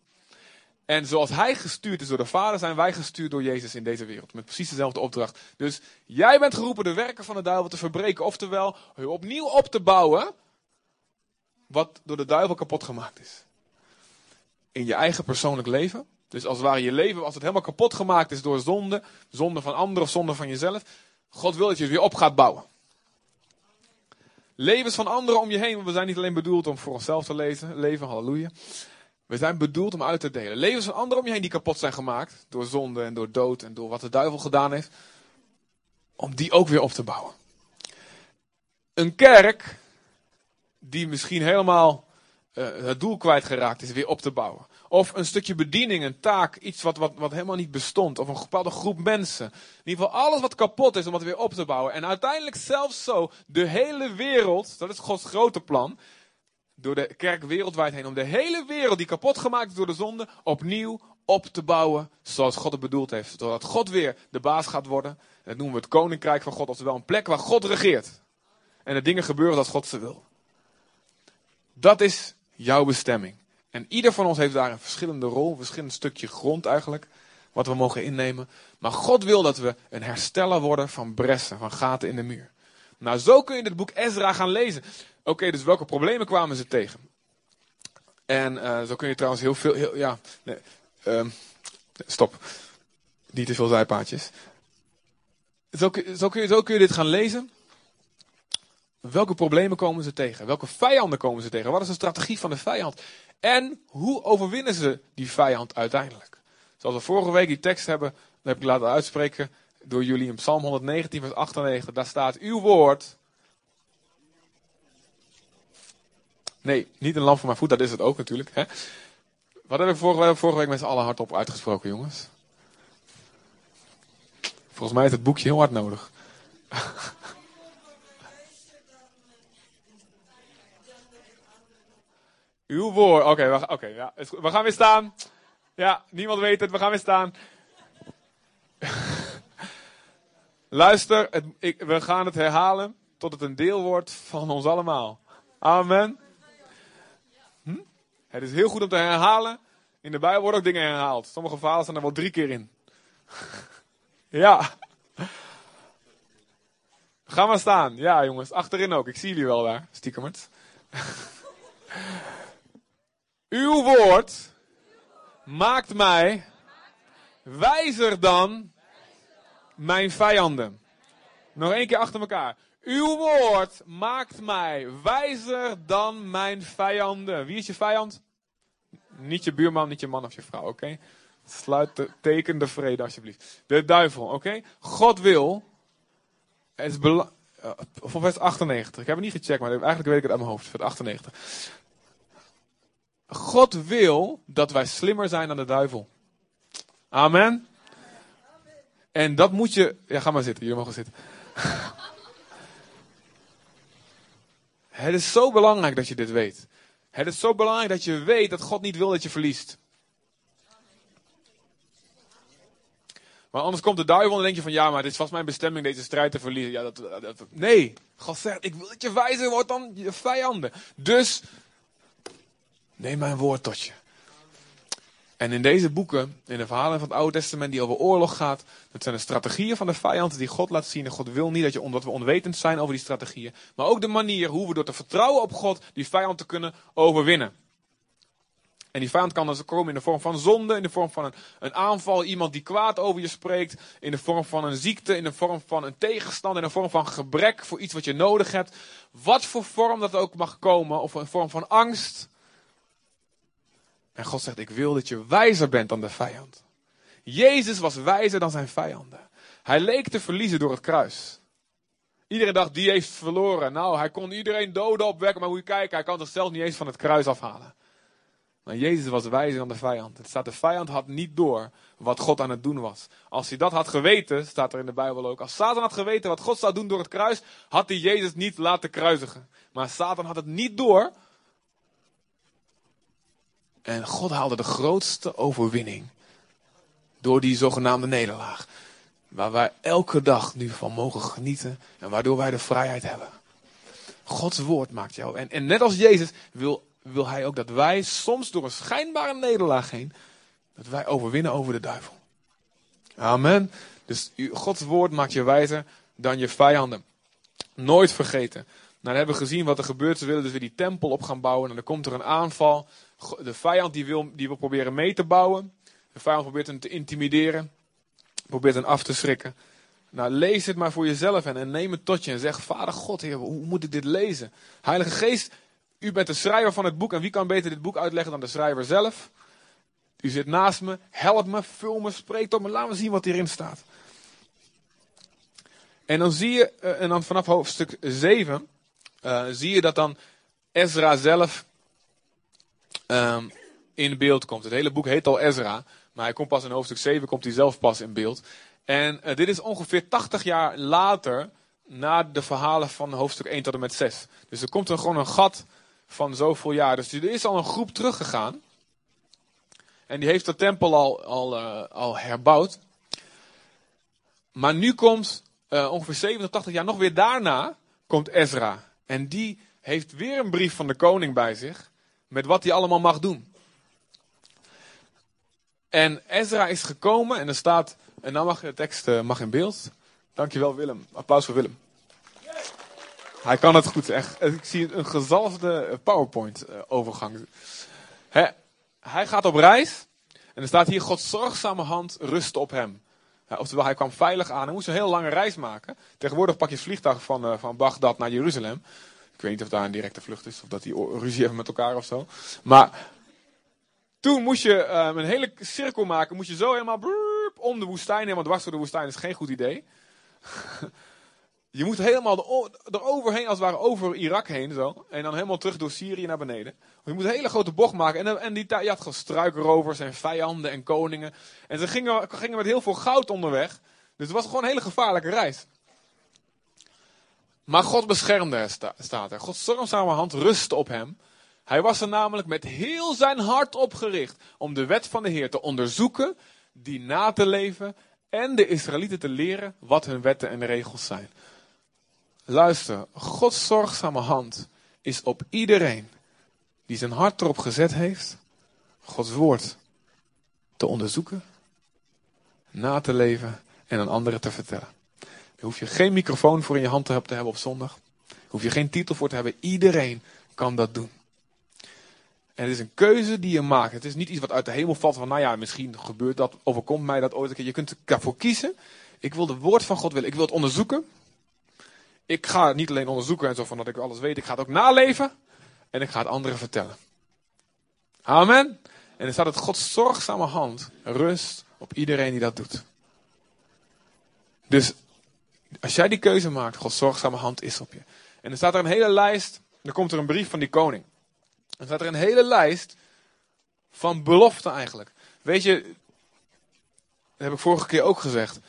En zoals hij gestuurd is door de Vader, zijn wij gestuurd door Jezus in deze wereld. Met precies dezelfde opdracht. Dus jij bent geroepen de werken van de duivel te verbreken. Oftewel, opnieuw op te bouwen wat door de duivel kapot gemaakt is. In je eigen persoonlijk leven. Dus als het ware je leven, als het helemaal kapot gemaakt is door zonde, zonde van anderen of zonde van jezelf. God wil dat je het weer op gaat bouwen. Levens van anderen om je heen, want we zijn niet alleen bedoeld om voor onszelf te leven, halleluja. We zijn bedoeld om uit te delen. Levens van anderen om je heen die kapot zijn gemaakt door zonde en door dood en door wat de duivel gedaan heeft. Om die ook weer op te bouwen. Een kerk die misschien helemaal uh, het doel kwijtgeraakt is, weer op te bouwen. Of een stukje bediening, een taak, iets wat, wat, wat helemaal niet bestond. Of een bepaalde groep mensen. In ieder geval alles wat kapot is om het weer op te bouwen. En uiteindelijk zelfs zo, de hele wereld, dat is Gods grote plan. Door de kerk wereldwijd heen, om de hele wereld die kapot gemaakt is door de zonde, opnieuw op te bouwen zoals God het bedoeld heeft. Zodat God weer de baas gaat worden. Dat noemen we het koninkrijk van God, oftewel een plek waar God regeert. En de dingen gebeuren als God ze wil. Dat is jouw bestemming. En ieder van ons heeft daar een verschillende rol, een verschillend stukje grond eigenlijk, wat we mogen innemen. Maar God wil dat we een hersteller worden van bressen, van gaten in de muur. Nou, zo kun je het boek Ezra gaan lezen. Oké, dus welke problemen kwamen ze tegen? En uh, zo kun je trouwens heel veel, heel, ja, nee, um, stop. Niet te veel zijpaadjes. Zo, zo, kun je, zo kun je dit gaan lezen. Welke problemen komen ze tegen? Welke vijanden komen ze tegen? Wat is de strategie van de vijand? En hoe overwinnen ze die vijand uiteindelijk? Zoals we vorige week die tekst hebben, dat heb ik laten uitspreken door jullie in Psalm 119, vers 98. Daar staat: Uw woord. Nee, niet een lamp voor mijn voet, dat is het ook natuurlijk. Hè? Wat hebben we vorige, week, met z'n allen hardop uitgesproken, jongens? Volgens mij is het boekje heel hard nodig. Uw woord. Oké, okay, ja, we gaan weer staan. Ja, niemand weet het, we gaan weer staan. Luister, ik, we gaan het herhalen tot het een deel wordt van ons allemaal. Amen. Hm? Het is heel goed om te herhalen. In de Bijbel worden ook dingen herhaald. Sommige verhalen staan er wel drie keer in. ja. Ga maar staan. Ja, jongens. Achterin ook. Ik zie jullie wel daar. Stiekemert. Uw woord maakt mij wijzer dan mijn vijanden. Nog één keer achter elkaar. Uw woord maakt mij wijzer dan mijn vijanden. Wie is je vijand? Niet je buurman, niet je man of je vrouw, oké? Sluit de, teken de vrede alsjeblieft. De duivel, oké? God wil. Het is belangrijk. Of vers 98. Ik heb het niet gecheckt, maar eigenlijk weet ik het uit mijn hoofd. Vers 98. God wil dat wij slimmer zijn dan de duivel. Amen. En dat moet je. Ja, ga maar zitten. Jullie mogen zitten. Het is zo belangrijk dat je dit weet. Het is zo belangrijk dat je weet dat God niet wil dat je verliest. Maar anders komt de duivel en denk je van ja, maar dit is vast mijn bestemming deze strijd te verliezen. Ja, nee, God zegt ik wil dat je wijzer wordt dan je vijanden. Dus neem mijn woord tot je. En in deze boeken, in de verhalen van het Oude Testament die over oorlog gaat, dat zijn de strategieën van de vijand die God laat zien. En God wil niet dat, je, omdat we onwetend zijn over die strategieën. Maar ook de manier hoe we door te vertrouwen op God die vijand te kunnen overwinnen. En die vijand kan dus komen in de vorm van zonde, in de vorm van een, een aanval, iemand die kwaad over je spreekt, in de vorm van een ziekte, in de vorm van een tegenstand, in de vorm van gebrek voor iets wat je nodig hebt. Wat voor vorm dat ook mag komen, of een vorm van angst. En God zegt, ik wil dat je wijzer bent dan de vijand. Jezus was wijzer dan zijn vijanden. Hij leek te verliezen door het kruis. Iedereen dacht, die heeft verloren. Nou, hij kon iedereen doden opwekken, maar moet je kijken, hij kan zichzelf niet eens van het kruis afhalen. Maar Jezus was wijzer dan de vijand. Het staat, de vijand had niet door wat God aan het doen was. Als hij dat had geweten, staat er in de Bijbel ook. Als Satan had geweten wat God zou doen door het kruis, had hij Jezus niet laten kruisigen. Maar Satan had het niet door. En God haalde de grootste overwinning. Door die zogenaamde nederlaag. Waar wij elke dag nu van mogen genieten. En waardoor wij de vrijheid hebben. Gods woord maakt jou. En, en net als Jezus wil wil hij ook dat wij soms door een schijnbare nederlaag heen, dat wij overwinnen over de duivel. Amen. Dus Gods woord maakt je wijzer dan je vijanden. Nooit vergeten. Nou, dan hebben we gezien wat er gebeurt. Ze willen dus weer die tempel op gaan bouwen. En dan komt er een aanval. De vijand die wil, die wil proberen mee te bouwen. De vijand probeert hem te intimideren. Probeert hem af te schrikken. Nou, lees het maar voor jezelf en, en neem het tot je en zeg: Vader God, hoe moet ik dit lezen? Heilige Geest, u bent de schrijver van het boek en wie kan beter dit boek uitleggen dan de schrijver zelf? U zit naast me, help me, vul me, spreek tot me, laat me zien wat hierin staat. En dan zie je, eh, en dan vanaf hoofdstuk 7, uh, eh, zie je dat dan Ezra zelf um, in beeld komt. Het hele boek heet al Ezra, maar hij komt pas in hoofdstuk 7, komt hij zelf pas in beeld. En uh, dit is ongeveer 80 jaar later, na de verhalen van hoofdstuk 1 tot en met 6. Dus er komt er gewoon een gat van zoveel jaar. Dus er is al een groep teruggegaan. En die heeft de tempel al, al, uh, al herbouwd. Maar nu komt uh, ongeveer 70, 80 jaar nog weer daarna komt Ezra. En die heeft weer een brief van de koning bij zich. Met wat hij allemaal mag doen. En Ezra is gekomen en er staat. En dan mag de tekst uh, mag in beeld. Dankjewel Willem. Applaus voor Willem. Hij kan het goed, echt. Ik zie een gezalfde PowerPoint-overgang. hij gaat op reis. En er staat hier: Gods zorgzame hand rust op hem. oftewel, hij kwam veilig aan. Hij moest een heel lange reis maken. Tegenwoordig pak je het vliegtuig van, van Bagdad naar Jeruzalem. Ik weet niet of daar een directe vlucht is. Of dat die ruzie hebben met elkaar of zo. Maar toen moest je um, een hele cirkel maken. Moest je zo helemaal om de woestijn. Want dwars door de woestijn is geen goed idee. Je moet helemaal eroverheen, als het ware over Irak heen zo. En dan helemaal terug door Syrië naar beneden. Je moet een hele grote bocht maken. En, en die, je had gewoon struikrovers en vijanden en koningen. En ze gingen, gingen met heel veel goud onderweg. Dus het was gewoon een hele gevaarlijke reis. Maar God beschermde staat er. Gods stormzame hand rustte op hem. Hij was er namelijk met heel zijn hart opgericht om de wet van de Heer te onderzoeken, die na te leven en de Israëlieten te leren wat hun wetten en regels zijn. Luister, Gods zorgzame hand is op iedereen die zijn hart erop gezet heeft, Gods woord te onderzoeken, na te leven en aan anderen te vertellen. Daar hoef je geen microfoon voor in je hand te hebben op zondag. Daar hoef je geen titel voor te hebben. Iedereen kan dat doen. En het is een keuze die je maakt. Het is niet iets wat uit de hemel valt van, nou ja, misschien gebeurt dat, overkomt mij dat ooit een keer. Je kunt ervoor kiezen. Ik wil de woord van God willen. Ik wil het onderzoeken ik ga het niet alleen onderzoeken en zo van dat ik alles weet. Ik ga het ook naleven. En ik ga het anderen vertellen. Amen. En er staat het Gods zorgzame hand rust op iedereen die dat doet. Dus als jij die keuze maakt, Gods zorgzame hand is op je. En er staat er een hele lijst. Dan komt er een brief van die koning. Er staat er een hele lijst van beloften eigenlijk. Weet je, dat heb ik vorige keer ook gezegd.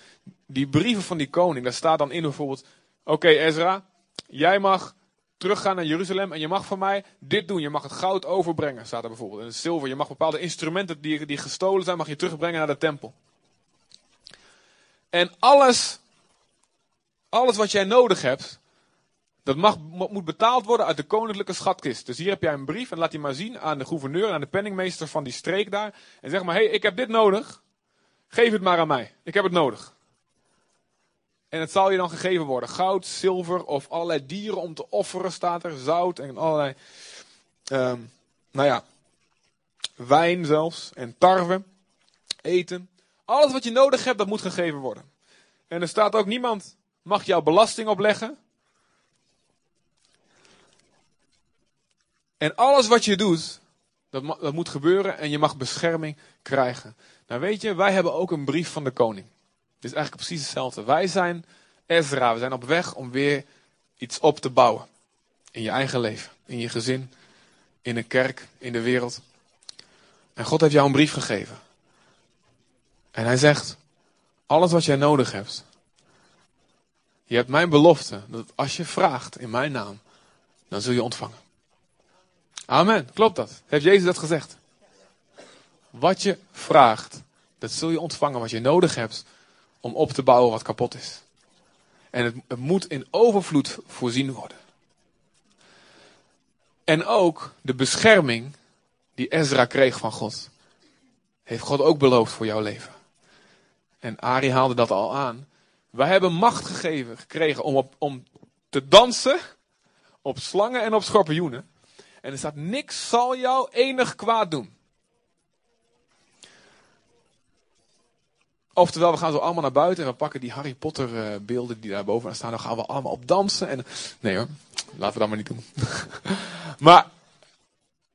Die brieven van die koning, daar staat dan in bijvoorbeeld Oké, Ezra, jij mag teruggaan naar Jeruzalem en je mag van mij dit doen. Je mag het goud overbrengen, staat er bijvoorbeeld. En het zilver. Je mag bepaalde instrumenten die, die gestolen zijn, mag je terugbrengen naar de tempel. En alles, alles wat jij nodig hebt, Dat mag, moet betaald worden uit de koninklijke schatkist. Dus hier heb jij een brief en laat die maar zien aan de gouverneur en aan de penningmeester van die streek daar. En zeg maar, hé, hey, ik heb dit nodig. Geef het maar aan mij. Ik heb het nodig. En het zal je dan gegeven worden. Goud, zilver of allerlei dieren om te offeren staat er. Zout en allerlei, um, nou ja, wijn zelfs. En tarwe. Eten. Alles wat je nodig hebt, dat moet gegeven worden. En er staat ook niemand mag jouw belasting opleggen. En alles wat je doet, dat, dat moet gebeuren en je mag bescherming krijgen. Nou weet je, wij hebben ook een brief van de koning. Het is eigenlijk precies hetzelfde. Wij zijn Ezra, we zijn op weg om weer iets op te bouwen. In je eigen leven, in je gezin, in een kerk, in de wereld. En God heeft jou een brief gegeven. En hij zegt, alles wat jij nodig hebt. Je hebt mijn belofte, dat als je vraagt in mijn naam, dan zul je ontvangen. Amen. Klopt dat? Heeft Jezus dat gezegd? Wat je vraagt, dat zul je ontvangen wat je nodig hebt om op te bouwen wat kapot is. En het, moet in overvloed voorzien worden. En ook de bescherming die Ezra kreeg van God, heeft God ook beloofd voor jouw leven. En Ari haalde dat al aan. Wij hebben macht gegeven, gekregen om, op, om te dansen op slangen en op schorpioenen. En er staat, niks zal jou enig kwaad doen. Oftewel, we gaan zo allemaal naar buiten en we pakken die Harry Potter uh, beelden die daar bovenaan staan. Dan gaan we allemaal op dansen. En... Nee hoor, laten we dat maar niet doen. maar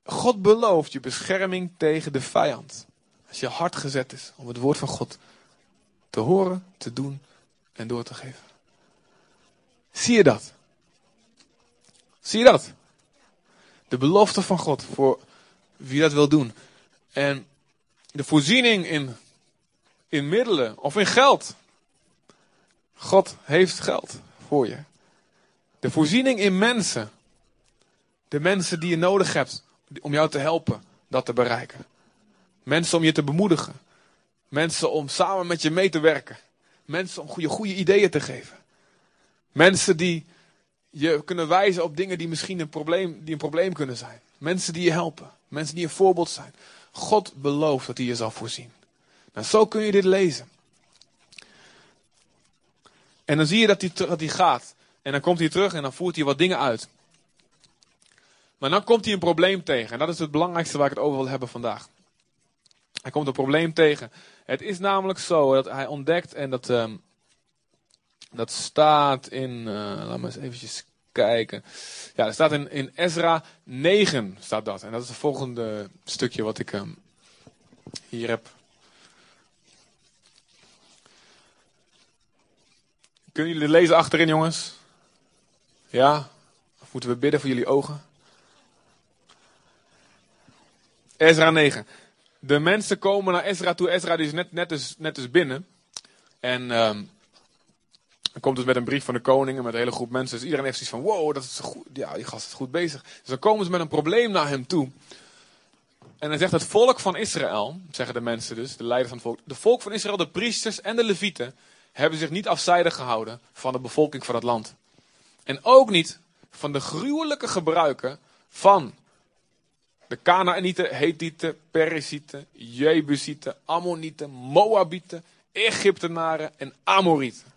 God belooft je bescherming tegen de vijand. Als je hart gezet is om het woord van God te horen, te doen en door te geven. Zie je dat? Zie je dat? De belofte van God voor wie dat wil doen. En de voorziening in, in middelen of in geld. God heeft geld voor je. De voorziening in mensen. De mensen die je nodig hebt om jou te helpen dat te bereiken. Mensen om je te bemoedigen. Mensen om samen met je mee te werken. Mensen om goede, goede ideeën te geven. Mensen die je kunnen wijzen op dingen die misschien een probleem, die een probleem kunnen zijn. Mensen die je helpen. Mensen die een voorbeeld zijn. God belooft dat hij je zal voorzien. Nou, zo kun je dit lezen. En dan zie je dat hij, dat hij gaat. En dan komt hij terug en dan voert hij wat dingen uit. Maar dan komt hij een probleem tegen. En dat is het belangrijkste waar ik het over wil hebben vandaag. Hij komt een probleem tegen. Het is namelijk zo dat hij ontdekt, en dat, um, dat staat in, uh, laat me eens eventjes kijken. Ja, dat staat in, in Ezra 9, staat dat. En dat is het volgende stukje wat ik um, hier heb. Kunnen jullie lezen achterin, jongens? Ja? Of moeten we bidden voor jullie ogen? Ezra 9 de mensen komen naar Ezra toe. Ezra die is net, net, dus, net dus binnen. En um, komt dus met een brief van de koning en met een hele groep mensen. Dus iedereen heeft zoiets van, wow, dat is goed. Ja, die gast is goed bezig. Dus dan komen ze met een probleem naar hem toe. En dan zegt het volk van Israël, zeggen de mensen dus, de leiders van het volk. De volk van Israël, de priesters en de levieten, hebben zich niet afzijdig gehouden van de bevolking van het land. En ook niet van de gruwelijke gebruiken van de Canaanieten, Hethieten, Perizieten, Jebusieten, Ammonieten, Moabieten, Egyptenaren en Amorieten.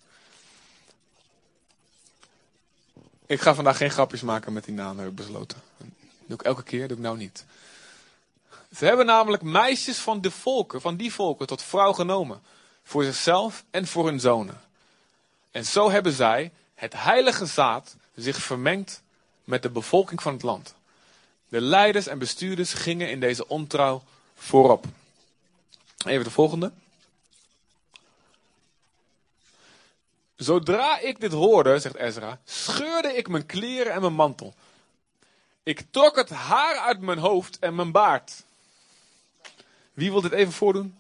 Ik ga vandaag geen grapjes maken met die namen, heb ik besloten. Dat doe ik elke keer, doe ik nou niet. Ze hebben namelijk meisjes van de volken, van die volken, tot vrouw genomen. Voor zichzelf en voor hun zonen. En zo hebben zij, het heilige zaad, zich vermengd met de bevolking van het land. De leiders en bestuurders gingen in deze ontrouw voorop. Even de volgende. Zodra ik dit hoorde, zegt Ezra, scheurde ik mijn kleren en mijn mantel. Ik trok het haar uit mijn hoofd en mijn baard. Wie wil dit even voordoen?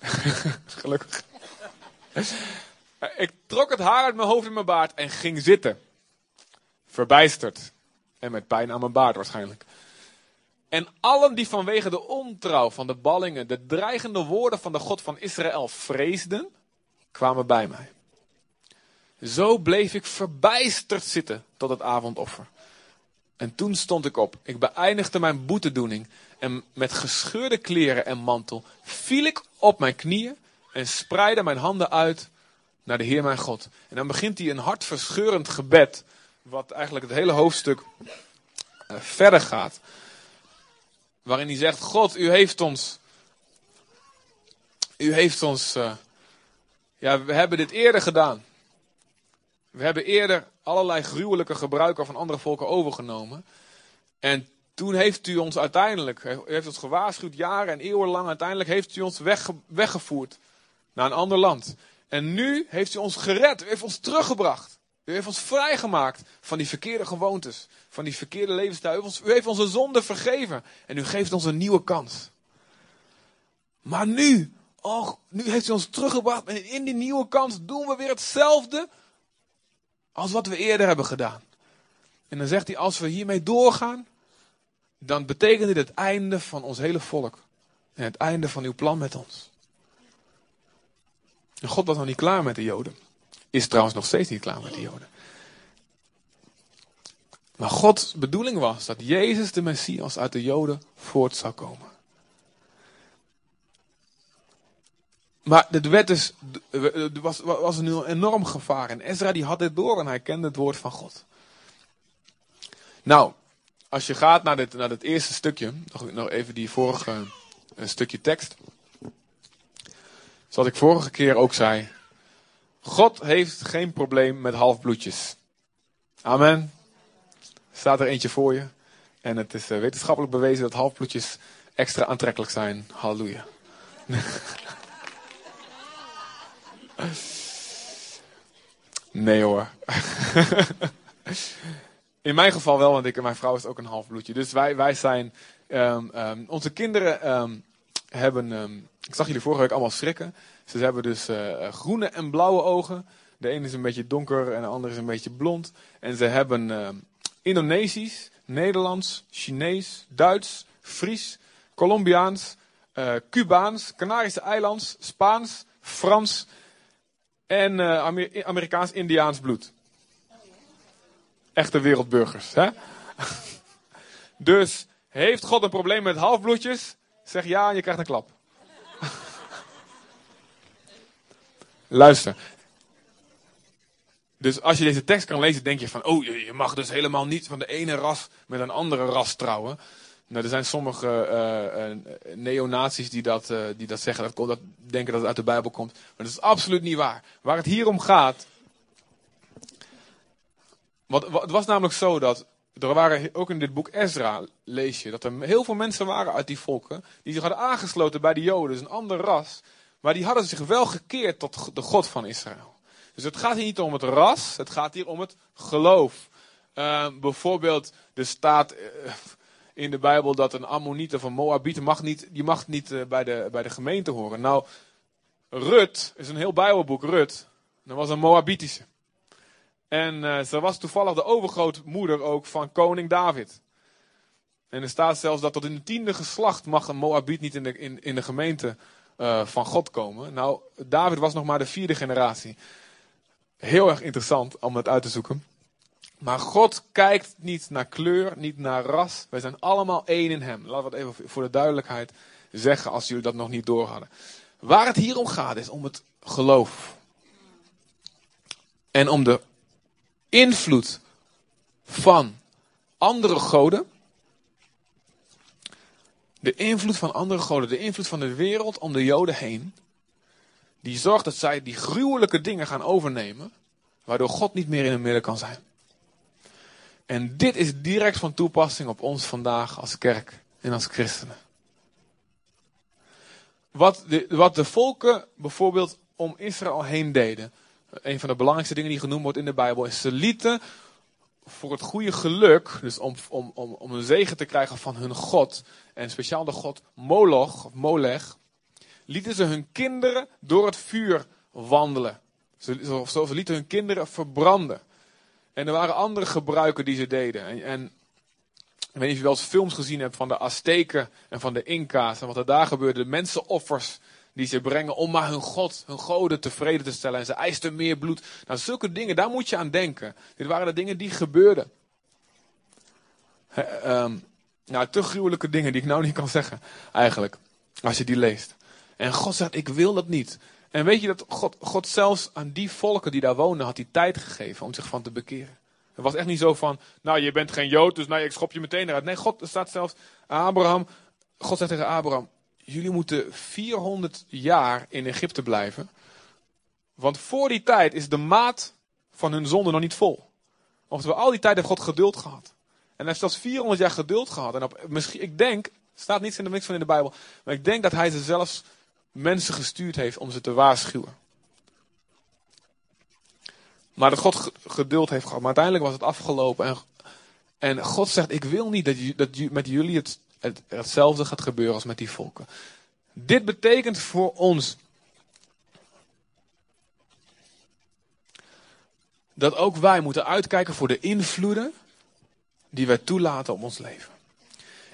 Gelukkig. Ik trok het haar uit mijn hoofd en mijn baard en ging zitten. Verbijsterd. En met pijn aan mijn baard waarschijnlijk. En allen die vanwege de ontrouw van de ballingen de dreigende woorden van de God van Israël vreesden, kwamen bij mij. Zo bleef ik verbijsterd zitten tot het avondoffer. En toen stond ik op. Ik beëindigde mijn boetedoening. En met gescheurde kleren en mantel viel ik op mijn knieën en spreidde mijn handen uit naar de Heer mijn God. En dan begint hij een hartverscheurend gebed, wat eigenlijk het hele hoofdstuk uh, verder gaat. Waarin hij zegt, God, u heeft ons, u heeft ons, uh, ja, we hebben dit eerder gedaan. We hebben eerder allerlei gruwelijke gebruiken van andere volken overgenomen. En toen heeft u ons uiteindelijk, u heeft ons gewaarschuwd, jaren en eeuwen lang, uiteindelijk heeft u ons wegge weggevoerd naar een ander land. En nu heeft u ons gered, u heeft ons teruggebracht. U heeft ons vrijgemaakt van die verkeerde gewoontes, van die verkeerde levensstijl. U, heeft onze zonde vergeven en u geeft ons een nieuwe kans. Maar nu, oh, nu heeft u ons teruggebracht en in die nieuwe kans doen we weer hetzelfde als wat we eerder hebben gedaan. En dan zegt hij, als we hiermee doorgaan, dan betekent dit het einde van ons hele volk. En het einde van uw plan met ons. En God was nog niet klaar met de Joden. Is trouwens nog steeds niet klaar met de Joden. Maar Gods bedoeling was dat Jezus de Messias uit de Joden voort zou komen. Maar werd dus, er was, was een enorm gevaar. En Ezra die had dit door en hij kende het woord van God. Nou, als je gaat naar dit, naar eerste stukje, nog, nog even die vorige een stukje tekst. Zoals ik vorige keer ook zei. God heeft geen probleem met halfbloedjes. Amen. Staat er eentje voor je. En het is wetenschappelijk bewezen dat halfbloedjes extra aantrekkelijk zijn. Halleluja. Nee hoor. In mijn geval wel, want ik en mijn vrouw is ook een halfbloedje. Dus wij, wij zijn. Um, um, onze kinderen um, hebben. Ik zag jullie vorige week allemaal schrikken. Ze hebben dus uh, groene en blauwe ogen. De ene is een beetje donker en de andere is een beetje blond. En ze hebben Indonesisch, Nederlands, Chinees, Duits, Fries, Colombiaans, uh, Cubaans, Canarische eilands, Spaans, Frans en Amer Amerikaans-Indiaans bloed. Echte wereldburgers. Hè? dus heeft God een probleem met halfbloedjes? Zeg ja en je krijgt een klap. Luister. Dus als je deze tekst kan lezen, denk je van, oh, je mag dus helemaal niet van de ene ras met een andere ras trouwen. Nou, er zijn sommige uh, uh, neonazies die dat, uh, die dat zeggen, dat, dat denken dat het uit de Bijbel komt. Maar dat is absoluut niet waar. Waar het hier om gaat. Want, het was namelijk zo dat. Er waren ook in dit boek Ezra, lees je, dat er heel veel mensen waren uit die volken. die zich hadden aangesloten bij de Joden, dus een ander ras. Maar die hadden zich wel gekeerd tot de God van Israël. Dus het gaat hier niet om het ras, het gaat hier om het geloof. bijvoorbeeld, er staat in de Bijbel dat een Ammonite of een Moabite mag niet, die mag niet uh, bij, de, bij de gemeente horen. Nou, Rut is een heel Bijbelboek, Rut. Dat was een Moabitische. En uh, ze was toevallig de overgrootmoeder ook van koning David. En er staat zelfs dat tot in de tiende geslacht mag een Moabit niet in de, in, in de gemeente uh, van God komen. Nou, David was nog maar de vierde generatie. Heel erg interessant om het uit te zoeken. Maar God kijkt niet naar kleur, niet naar ras. Wij zijn allemaal één in Hem. Laten we het even voor de duidelijkheid zeggen als jullie dat nog niet door hadden. Waar het hier om gaat is om het geloof. En om de invloed van andere goden. De invloed van andere goden, de invloed van de wereld om de Joden heen. Die zorgt dat zij die gruwelijke dingen gaan overnemen. Waardoor God niet meer in hun midden kan zijn. En dit is direct van toepassing op ons vandaag als kerk en als christenen. Wat de, wat de volken bijvoorbeeld om Israël heen deden. Een van de belangrijkste dingen die genoemd wordt in de Bijbel is ze lieten voor het goede geluk, dus om, om, om, om een zegen te krijgen van hun God, en speciaal de God Moloch, of Molech, lieten ze hun kinderen door het vuur wandelen. Ze, ze, ze lieten hun kinderen verbranden. En er waren andere gebruiken die ze deden. En, en ik weet niet of je wel eens films gezien hebt van de Azteken en van de Inca's. En wat er daar gebeurde. De mensenoffers die die ze brengen om maar hun God, hun goden tevreden te stellen. En ze eisten meer bloed. Nou, zulke dingen, daar moet je aan denken. Dit waren de dingen die gebeurden. Ehm, nou, te gruwelijke dingen die ik nou niet kan zeggen, eigenlijk. Als je die leest. En God zegt, ik wil dat niet. En weet je dat God, God zelfs aan die volken die daar woonden, had hij tijd gegeven om zich van te bekeren. Het was echt niet zo van, nou je bent geen Jood, dus nou ik schop je meteen eruit. Nee, God, staat zelfs, Abraham, God zegt tegen Abraham, jullie moeten 400 jaar in Egypte blijven. Want voor die tijd is de maat van hun zonde nog niet vol. Oftewel, al die tijd heeft God geduld gehad. En hij heeft zelfs 400 jaar geduld gehad. En op, misschien, ik denk, staat niets in de mix van in de Bijbel, maar ik denk dat hij ze zelfs mensen gestuurd heeft om ze te waarschuwen. Maar dat God geduld heeft gehad. Maar uiteindelijk was het afgelopen. En, en God zegt, ik wil niet dat, dat met jullie het, het, hetzelfde gaat gebeuren als met die volken. Dit betekent voor ons dat ook wij moeten uitkijken voor de invloeden die wij toelaten op ons leven.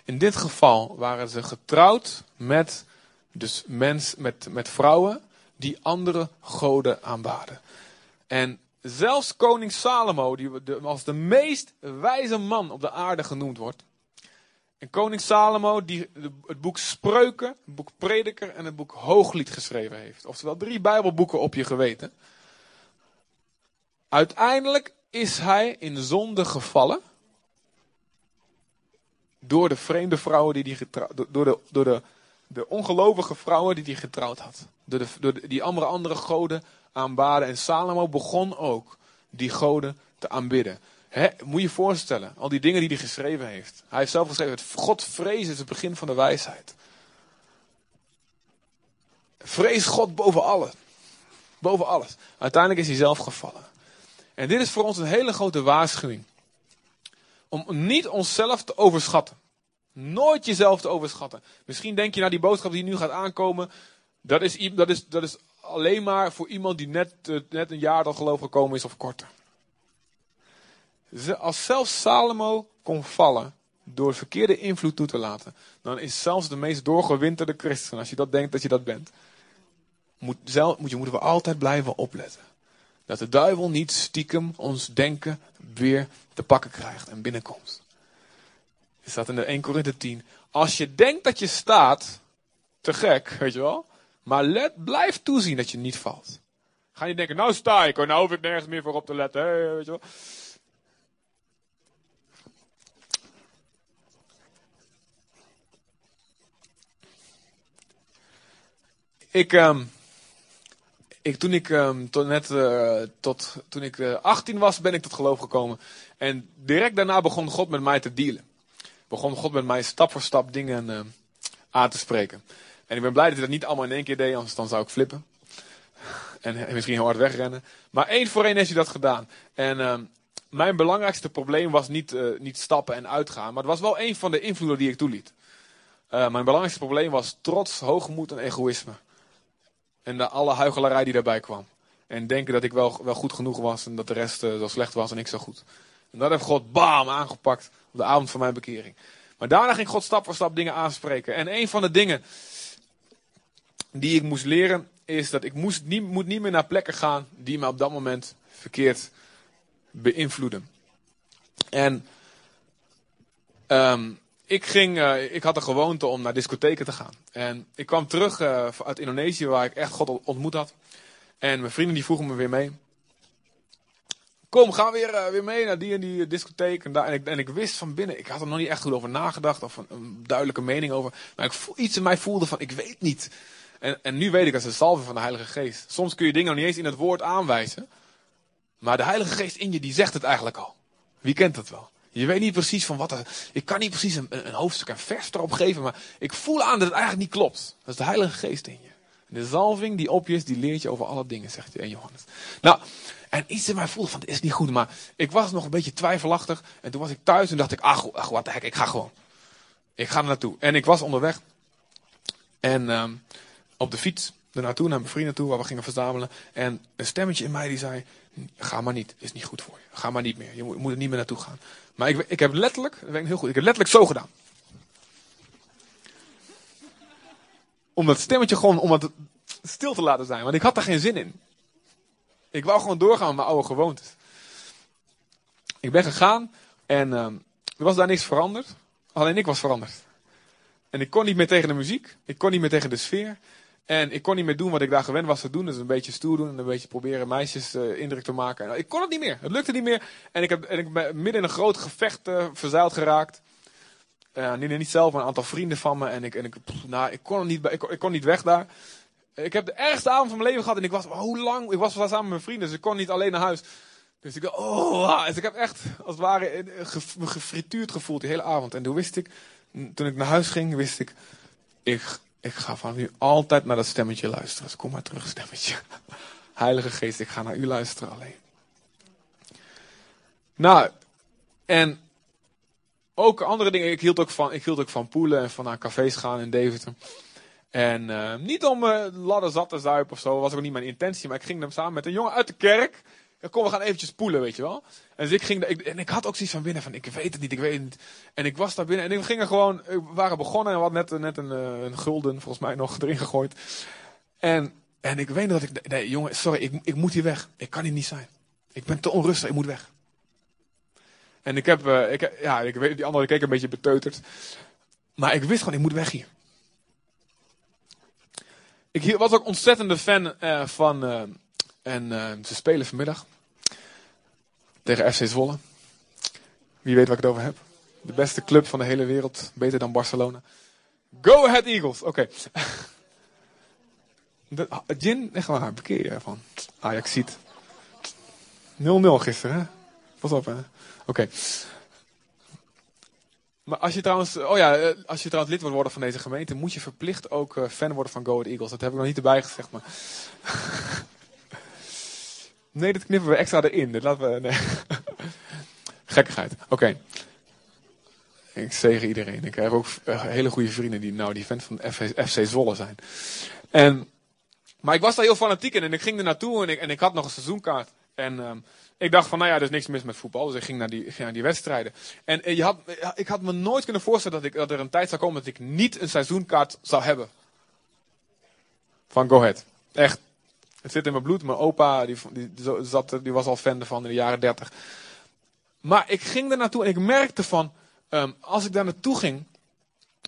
In dit geval waren ze getrouwd met, dus mens, met, met vrouwen die andere goden aanbaden. En zelfs koning Salomo, die als de meest wijze man op de aarde genoemd wordt. En koning Salomo, die het boek Spreuken, het boek Prediker en het boek Hooglied geschreven heeft. Oftewel drie Bijbelboeken op je geweten. Uiteindelijk is hij in zonde gevallen. Door de vreemde vrouwen die hij getrouwd, door de, door de, de ongelovige vrouwen die hij getrouwd had. Door, de, door die andere, andere goden aanbaden. En Salomo begon ook die goden te aanbidden. Moet je je voorstellen, al die dingen die hij geschreven heeft. Hij heeft zelf geschreven, God vrezen is het begin van de wijsheid. Vrees God boven alles. Boven alles. Uiteindelijk is hij zelf gevallen. En dit is voor ons een hele grote waarschuwing. Om niet onszelf te overschatten. Nooit jezelf te overschatten. Misschien denk je naar die boodschap die nu gaat aankomen. Dat is, dat is, dat is alleen maar voor iemand die net, uh, net een jaar tot geloof gekomen is of korter. Als zelfs Salomo kon vallen door verkeerde invloed toe te laten, dan is zelfs de meest doorgewinterde christen, als je dat denkt dat je dat bent, moet, zelf, moet, moeten we altijd blijven opletten. Dat de duivel niet stiekem ons denken weer te pakken krijgt en binnenkomt. Er staat in de 1 Korinthe 10. Als je denkt dat je staat, te gek, weet je wel. Maar let, blijf toezien dat je niet valt. Ga niet denken, nou sta ik hoor, nou hoef ik nergens meer voor op te letten. weet je wel. Ik, um, ik, toen ik um, tot, net uh, tot, toen ik uh, 18 was, ben ik tot geloof gekomen. En direct daarna begon God met mij te dealen. Begon God met mij stap voor stap dingen uh, aan te spreken. En ik ben blij dat hij dat niet allemaal in één keer deed, anders dan zou ik flippen. En, misschien heel hard wegrennen. Maar één voor één heeft hij dat gedaan. En mijn belangrijkste probleem was niet, niet stappen en uitgaan. Maar het was wel een van de invloeden die ik toeliet. Mijn belangrijkste probleem was trots, hoogmoed en egoïsme. En de, alle huichelarij die daarbij kwam. En denken dat ik wel, wel goed genoeg was en dat de rest zo slecht was en ik zo goed. En dat heeft God bam aangepakt op de avond van mijn bekering. Maar daarna ging God stap voor stap dingen aanspreken. En een van de dingen die ik moest leren, is dat ik moest niet, moet niet meer naar plekken gaan die me op dat moment verkeerd beïnvloeden. En um, ik, ging, uh, ik had een gewoonte om naar discotheken te gaan. En ik kwam terug uh, uit Indonesië, waar ik echt God ontmoet had. En mijn vrienden die vroegen me weer mee. Kom, we weer, uh, weer mee naar die en die discotheek. En, daar, en, ik, en ik wist van binnen, ik had er nog niet echt goed over nagedacht. Of een, een duidelijke mening over. Maar ik voel, iets in mij voelde van, ik weet niet. En, en nu weet ik, dat is de salve van de Heilige Geest. Soms kun je dingen nog niet eens in het woord aanwijzen. Maar de Heilige Geest in je, die zegt het eigenlijk al. Wie kent dat wel? Je weet niet precies van wat er. Ik kan niet precies een, hoofdstuk, een vers erop geven, maar ik voel aan dat het eigenlijk niet klopt. Dat is de Heilige Geest in je. De zalving die op je is, die leert je over alle dingen, zegt in Johannes. Nou, en iets in mij voelde van, dit is niet goed, maar ik was nog een beetje twijfelachtig. En toen was ik thuis en dacht ik, ach, ach wat de hek, ik ga gewoon. Ik ga er naartoe. En ik was onderweg. En um, op de fiets er naartoe, naar mijn vrienden toe, waar we gingen verzamelen. En een stemmetje in mij die zei, ga maar niet, is niet goed voor je. Ga maar niet meer, je moet, moet er niet meer naartoe gaan. Maar ik, ik heb letterlijk, dat weet ik heel goed, ik heb letterlijk zo gedaan. Om dat stemmetje gewoon, om het stil te laten zijn, want ik had er geen zin in. Ik wou gewoon doorgaan met mijn oude gewoontes. Ik ben gegaan en ehm, er was daar niks veranderd. Alleen ik was veranderd. En ik kon niet meer tegen de muziek. Ik kon niet meer tegen de sfeer. En ik kon niet meer doen wat ik daar gewend was te doen. Dus een beetje stoer doen en een beetje proberen meisjes uh, indruk te maken. En ik kon het niet meer. Het lukte niet meer. En ik, heb, en ik ben midden in een groot gevecht uh, verzeild geraakt. Uh, niet, niet zelf, maar een aantal vrienden van me. En ik, en ik, nou, ik, kon niet, ik, ik kon niet weg daar. Ik heb de ergste avond van mijn leven gehad. En ik was, hoe lang? Ik was wel samen met mijn vrienden, dus ik kon niet alleen naar huis. Dus ik oh, dus ik heb echt, als het ware, me gefrituurd gevoeld die hele avond. En toen wist ik, toen ik naar huis ging, wist ik, ik, ik ga van nu altijd naar dat stemmetje luisteren. Dus kom maar terug, stemmetje. Heilige Geest, ik ga naar u luisteren alleen. Nou, en ook andere dingen. Ik hield ook van, ik hield ook van poelen en van naar cafés gaan in Deventer. En uh, niet om uh, ladder zat te zuipen of zo, was ook niet mijn intentie. Maar ik ging dan samen met een jongen uit de kerk. Kom, we gaan eventjes poelen, weet je wel. En dus ik ging, en ik had ook zoiets van binnen van, ik weet het niet, ik weet het niet. En ik was daar binnen en we gingen gewoon, we waren begonnen en we net, net een, uh, een gulden, volgens mij nog, erin gegooid. En, en ik weet dat ik, nee jongen, sorry, ik, ik moet hier weg. Ik kan hier niet zijn. Ik ben te onrustig, ik moet weg. En ik heb, uh, ik, ja, ik weet, die andere keek een beetje beteuterd. Maar ik wist gewoon, ik moet weg hier. Ik was ook ontzettende fan van, en ze spelen vanmiddag tegen FC Zwolle. Wie weet waar ik het over heb. De beste club van de hele wereld, beter dan Barcelona. Go Ahead Eagles, oké. Okay. Gin, echt waar, bekeer je ervan. Ajax ziet. 0-0 gisteren, hè? Pas op, hè? Oké. Maar als je trouwens, oh ja, als je trouwens lid wordt worden van deze gemeente, moet je verplicht ook fan worden van Go Ahead Eagles. Dat heb ik nog niet erbij gezegd, maar. nee, dat knippen we extra erin. Dat laten we. Gekkigheid. Oké. Ik zegen iedereen. Ik heb ook hele goede vrienden die nou die fan van FC, Zwolle zijn. En, maar ik was daar heel fanatiek in en ik ging er naartoe en ik, en ik had nog een seizoenkaart. En um, ik dacht van, nou ja, er is niks mis met voetbal. Dus ik ging naar die, ging naar die wedstrijden. En, en je had, ik had me nooit kunnen voorstellen dat, ik, dat er een tijd zou komen dat ik niet een seizoenkaart zou hebben. Van Go Ahead. Echt. Het zit in mijn bloed. Mijn opa, die, die, zat, die was al fan ervan in de jaren dertig. Maar ik ging er naartoe en ik merkte van, um, als ik daar naartoe ging,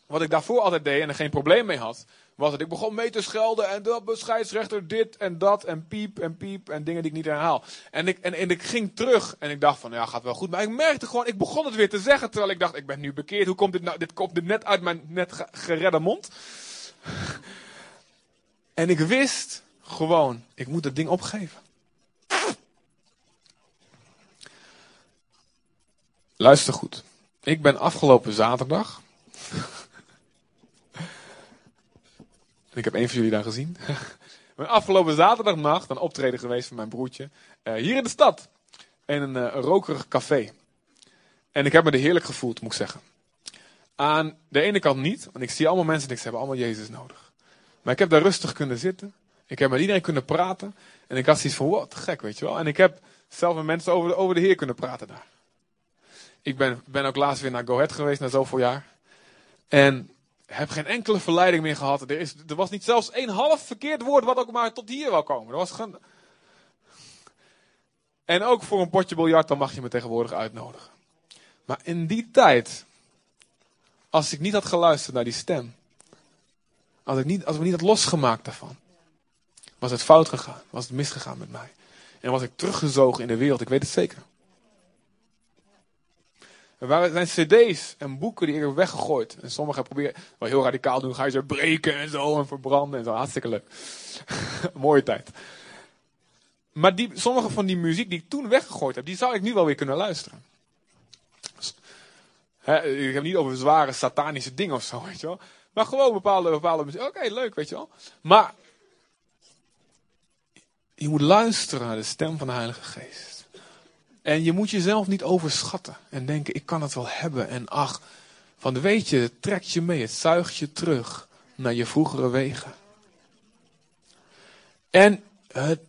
wat ik daarvoor altijd deed en er geen probleem mee had, was dat ik begon mee te schelden en dat scheidsrechter dit en dat en piep en piep en dingen die ik niet herhaal. En ik, en, en ik ging terug en ik dacht van ja, gaat wel goed. Maar ik merkte gewoon, ik begon het weer te zeggen terwijl ik dacht, ik ben nu bekeerd. Hoe komt dit nou? Dit komt dit net uit mijn net geredde mond. en ik wist gewoon, ik moet het ding opgeven. Luister goed. Ik ben afgelopen zaterdag Ik heb één van jullie daar gezien. Ben afgelopen zaterdagnacht een optreden geweest van mijn broertje. Uh, hier in de stad. In een, een rokerig café. En ik heb me er heerlijk gevoeld, moet ik zeggen. Aan de ene kant niet, want ik zie allemaal mensen en ik ze hebben allemaal Jezus nodig. Maar ik heb daar rustig kunnen zitten. Ik heb met iedereen kunnen praten. En ik had zoiets van, wat gek, weet je wel. En ik heb zelf met mensen over de, over de Heer kunnen praten daar. Ik ben, ben ook laatst weer naar Go Ahead geweest, na zoveel jaar. En heb geen enkele verleiding meer gehad. Er, is, er was niet zelfs één half verkeerd woord wat ook maar tot hier wou komen. Er was geen... En ook voor een potje biljart, dan mag je me tegenwoordig uitnodigen. Maar in die tijd, als ik niet had geluisterd naar die stem, als ik, niet, als me niet had losgemaakt daarvan, was het fout gegaan, was het misgegaan met mij. En was ik teruggezogen in de wereld, ik weet het zeker. Er zijn cd's en boeken die ik heb weggegooid. En sommigen proberen, wel heel radicaal doen, ga je ze breken en zo en verbranden en zo. Hartstikke leuk. Mooie tijd. Maar die, sommige van die muziek die ik toen weggegooid heb, die zou ik nu wel weer kunnen luisteren. Ik heb niet over zware satanische dingen of zo, weet je wel. Maar gewoon bepaalde, bepaalde muziek. Oké, leuk, weet je wel. Maar je moet luisteren naar de stem van de Heilige Geest. En je moet jezelf niet overschatten en denken, ik kan het wel hebben. En ach, van de weet je, het trekt je mee, het zuigt je terug naar je vroegere wegen. En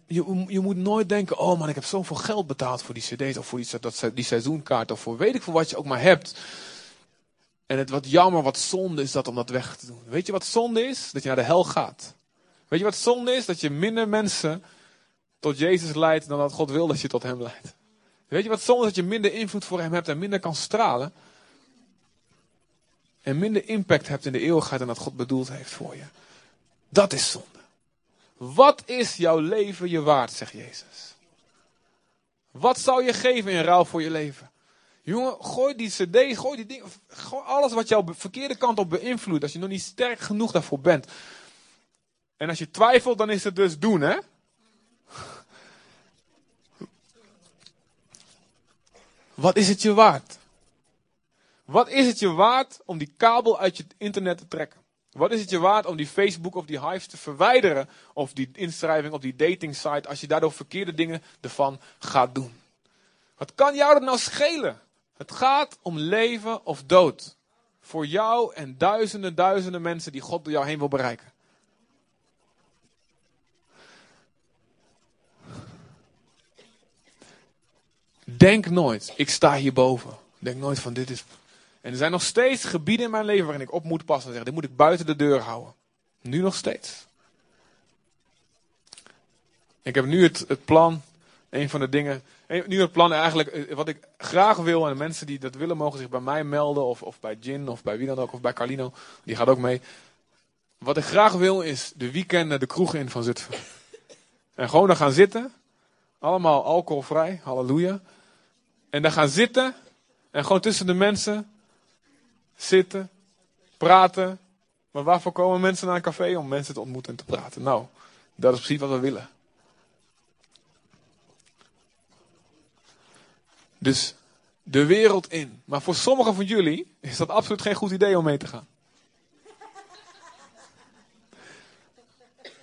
je, je moet nooit denken, oh man, ik heb zoveel geld betaald voor die cd's of voor die, dat, die seizoenkaart of voor weet ik veel wat je ook maar hebt. En het wat jammer, wat zonde is dat om dat weg te doen. Weet je wat zonde is? Dat je naar de hel gaat. Weet je wat zonde is? Dat je minder mensen tot Jezus leidt dan dat God wil dat je tot hem leidt. Weet je wat zonde is? Dat je minder invloed voor hem hebt en minder kan stralen. En minder impact hebt in de eeuwigheid dan dat God bedoeld heeft voor je. Dat is zonde. Wat is jouw leven je waard, zegt Jezus. Wat zou je geven in ruil voor je leven? Jongen, gooi die cd, gooi die dingen, gooi alles wat jouw verkeerde kant op beïnvloedt. Als je nog niet sterk genoeg daarvoor bent. En als je twijfelt, dan is het dus doen, hè? Wat is het je waard? Wat is het je waard om die kabel uit je internet te trekken? Wat is het je waard om die Facebook of die Hives te verwijderen? Of die inschrijving op die dating site als je daardoor verkeerde dingen ervan gaat doen? Wat kan jou dat nou schelen? Het gaat om leven of dood. Voor jou en duizenden, duizenden mensen die God door jou heen wil bereiken. Denk nooit, ik sta hierboven. Denk nooit van dit is. En er zijn nog steeds gebieden in mijn leven waarin ik op moet passen en zeggen: dit moet ik buiten de deur houden. Nu nog steeds. Ik heb nu het, het plan, een van de dingen. Nu het plan eigenlijk, eh, wat ik graag wil, en mensen die dat willen mogen zich bij mij melden, of, of bij Jin, of bij wie dan ook, of bij Carlino, die gaat ook mee. Wat ik graag wil is de weekenden de kroeg in van Zutphen. En gewoon daar gaan zitten, allemaal alcoholvrij, halleluja. En dan gaan zitten en gewoon tussen de mensen zitten, praten. Maar waarvoor komen mensen naar een café? Om mensen te ontmoeten en te praten. Nou, dat is precies wat we willen. Dus de wereld in. Maar voor sommigen van jullie is dat absoluut geen goed idee om mee te gaan.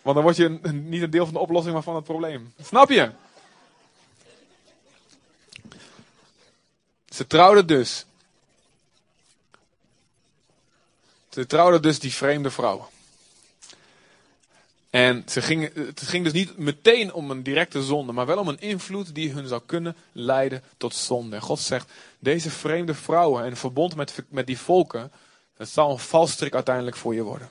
Want dan word je niet een deel van de oplossing, maar van het probleem. Snap je? Ze trouwden dus. Ze trouwden dus die vreemde vrouw. En ze gingen, het ging dus niet meteen om een directe zonde, maar wel om een invloed die hun zou kunnen leiden tot zonde. En God zegt, deze vreemde vrouwen en verbond met, met die volken, dat zal een valstrik uiteindelijk voor je worden.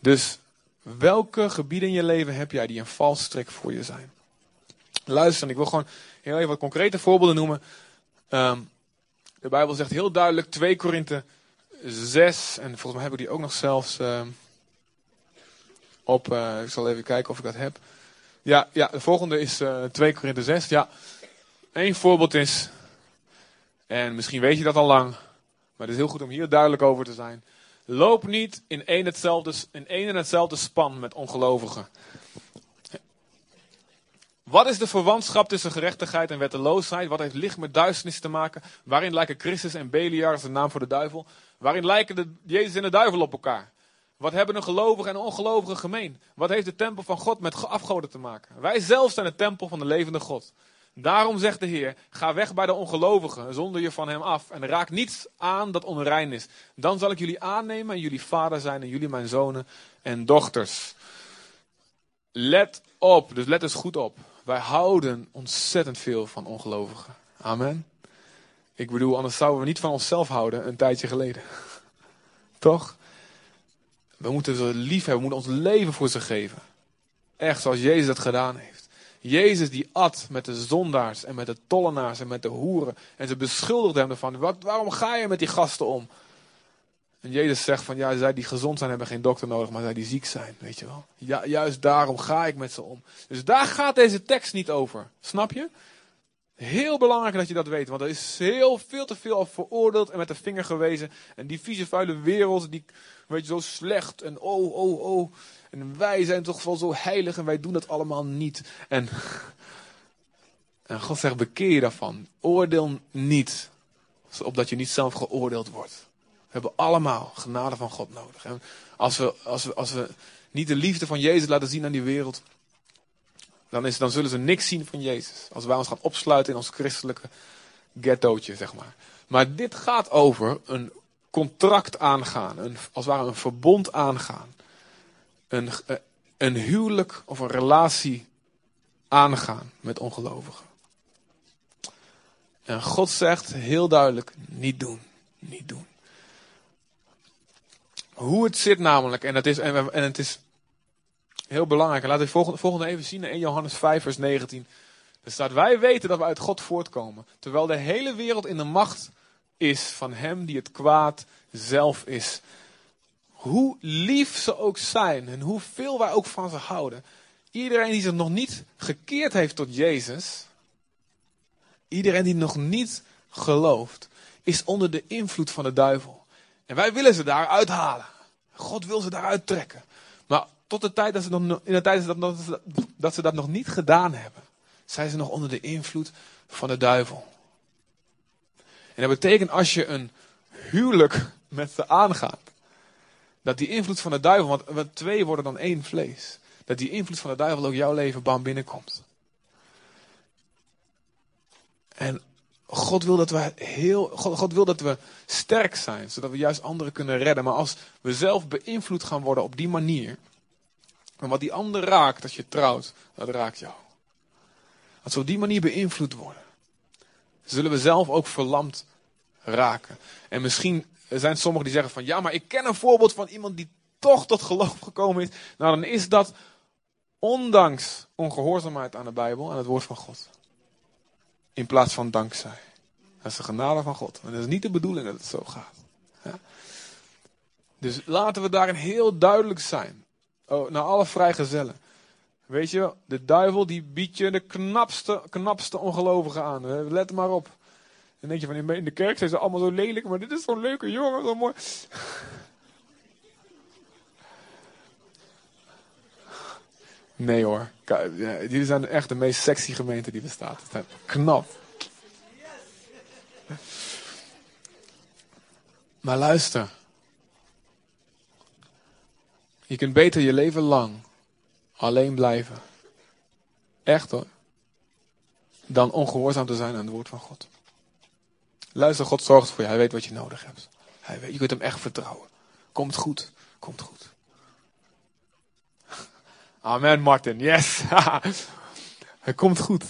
Dus welke gebieden in je leven heb jij die een valstrik voor je zijn? Luister, ik wil gewoon heel even wat concrete voorbeelden noemen. Ehm, de Bijbel zegt heel duidelijk 2 Korinthe 6, en volgens mij hebben we die ook nog zelfs ehm, op. Uh, ik zal even kijken of ik dat heb. Ja, ja de volgende is uh, 2 Korinthe 6. Ja, één voorbeeld is, en misschien weet je dat al lang, maar het is heel goed om hier duidelijk over te zijn. Loop niet in één, hetzelfde, in één en hetzelfde span met ongelovigen. Wat is de verwantschap tussen gerechtigheid en wetteloosheid? Wat heeft licht met duisternis te maken? Waarin lijken Christus en Beliar, de naam voor de duivel. Waarin lijken de, Jezus en de duivel op elkaar? Wat hebben een gelovige en ongelovige gemeen? Wat heeft de tempel van God met afgoden te maken? Wij zelf zijn de tempel van de levende God. Daarom zegt de Heer, ga weg bij de ongelovigen, zonder je van hem af. En raak niets aan dat onrein is. Dan zal ik jullie aannemen en jullie vader zijn en jullie mijn zonen en dochters. Let op, dus let eens goed op. Wij houden ontzettend veel van ongelovigen. Amen. Ik bedoel, anders zouden we niet van onszelf houden een tijdje geleden. Toch? We moeten ze lief hebben, we moeten ons leven voor ze geven. Echt zoals Jezus dat gedaan heeft. Jezus die at met de zondaars en met de tollenaars en met de hoeren. En ze beschuldigden hem ervan. Wat, waarom ga je met die gasten om? En Jezus zegt van ja, zij die gezond zijn hebben geen dokter nodig, maar zij die ziek zijn, weet je wel. Ja, juist daarom ga ik met ze om. Dus daar gaat deze tekst niet over. Snap je? Heel belangrijk dat je dat weet, want er is heel veel te veel veroordeeld en met de vinger gewezen. En die vieze vuile wereld, die, weet je, zo slecht en oh, oh, oh. En wij zijn toch wel zo heilig en wij doen dat allemaal niet. En, en God zegt, bekeer je daarvan. Oordeel niet, opdat je niet zelf geoordeeld wordt. We hebben allemaal genade van God nodig. En als we, als, we, als we niet de liefde van Jezus laten zien aan die wereld, dan, is, dan zullen ze niks zien van Jezus. Als wij ons gaan opsluiten in ons christelijke ghettootje, zeg maar. Maar dit gaat over een contract aangaan, een, als het ware een verbond aangaan. Een, eh, een huwelijk of een relatie aangaan met ongelovigen. En God zegt heel duidelijk: niet doen, niet doen. Hoe het zit namelijk, en het is, en het is Heel belangrijk. En laten we volgende, volgende even zien in 1 Johannes 5, vers 19. Er staat, wij weten dat we uit God voortkomen. Terwijl de hele wereld in de macht is van hem die het kwaad zelf is. Hoe lief ze ook zijn en hoeveel wij ook van ze houden. Iedereen die zich nog niet gekeerd heeft tot Jezus. Iedereen die nog niet gelooft. Is onder de invloed van de duivel. En wij willen ze daar uithalen. God wil ze daaruit trekken. Maar tot de tijd dat ze, nog, in de tijd dat, dat, dat ze dat nog niet gedaan hebben, zijn ze nog onder de invloed van de duivel. En dat betekent als je een huwelijk met ze aangaat, dat die invloed van de duivel, want, twee worden dan één vlees, dat die invloed van de duivel ook jouw leven bam binnenkomt. En God wil dat we heel, God, wil dat we sterk zijn, zodat we juist anderen kunnen redden. Maar als we zelf beïnvloed gaan worden op die manier, en wat die ander raakt als je trouwt, dat raakt jou. Als we op die manier beïnvloed worden, zullen we zelf ook verlamd raken. En misschien zijn sommigen die zeggen van, ja, maar ik ken een voorbeeld van iemand die toch tot geloof gekomen is. Nou, dan is dat ondanks ongehoorzaamheid aan de Bijbel, aan het woord van God. In plaats van dankzij. Dat is de genade van God. En dat is niet de bedoeling dat het zo gaat. Ja? Dus laten we daarin heel duidelijk zijn. Oh, naar alle vrijgezellen. Weet je, de duivel die biedt je de knapste, knapste ongelovigen aan. Let maar op. Dan denk je van in de kerk zijn ze allemaal zo lelijk, maar dit is zo'n leuke jongen, zo mooi. Nee hoor. Jullie zijn echt de meest sexy gemeente die bestaat. Knap. Maar luister. Je kunt beter je leven lang alleen blijven. Echt hoor. Dan ongehoorzaam te zijn aan het woord van God. Luister, God zorgt voor je. Hij weet wat je nodig hebt. Hij weet, je kunt hem echt vertrouwen. Komt goed. Komt goed. Amen, Martin. Yes. Hij komt goed.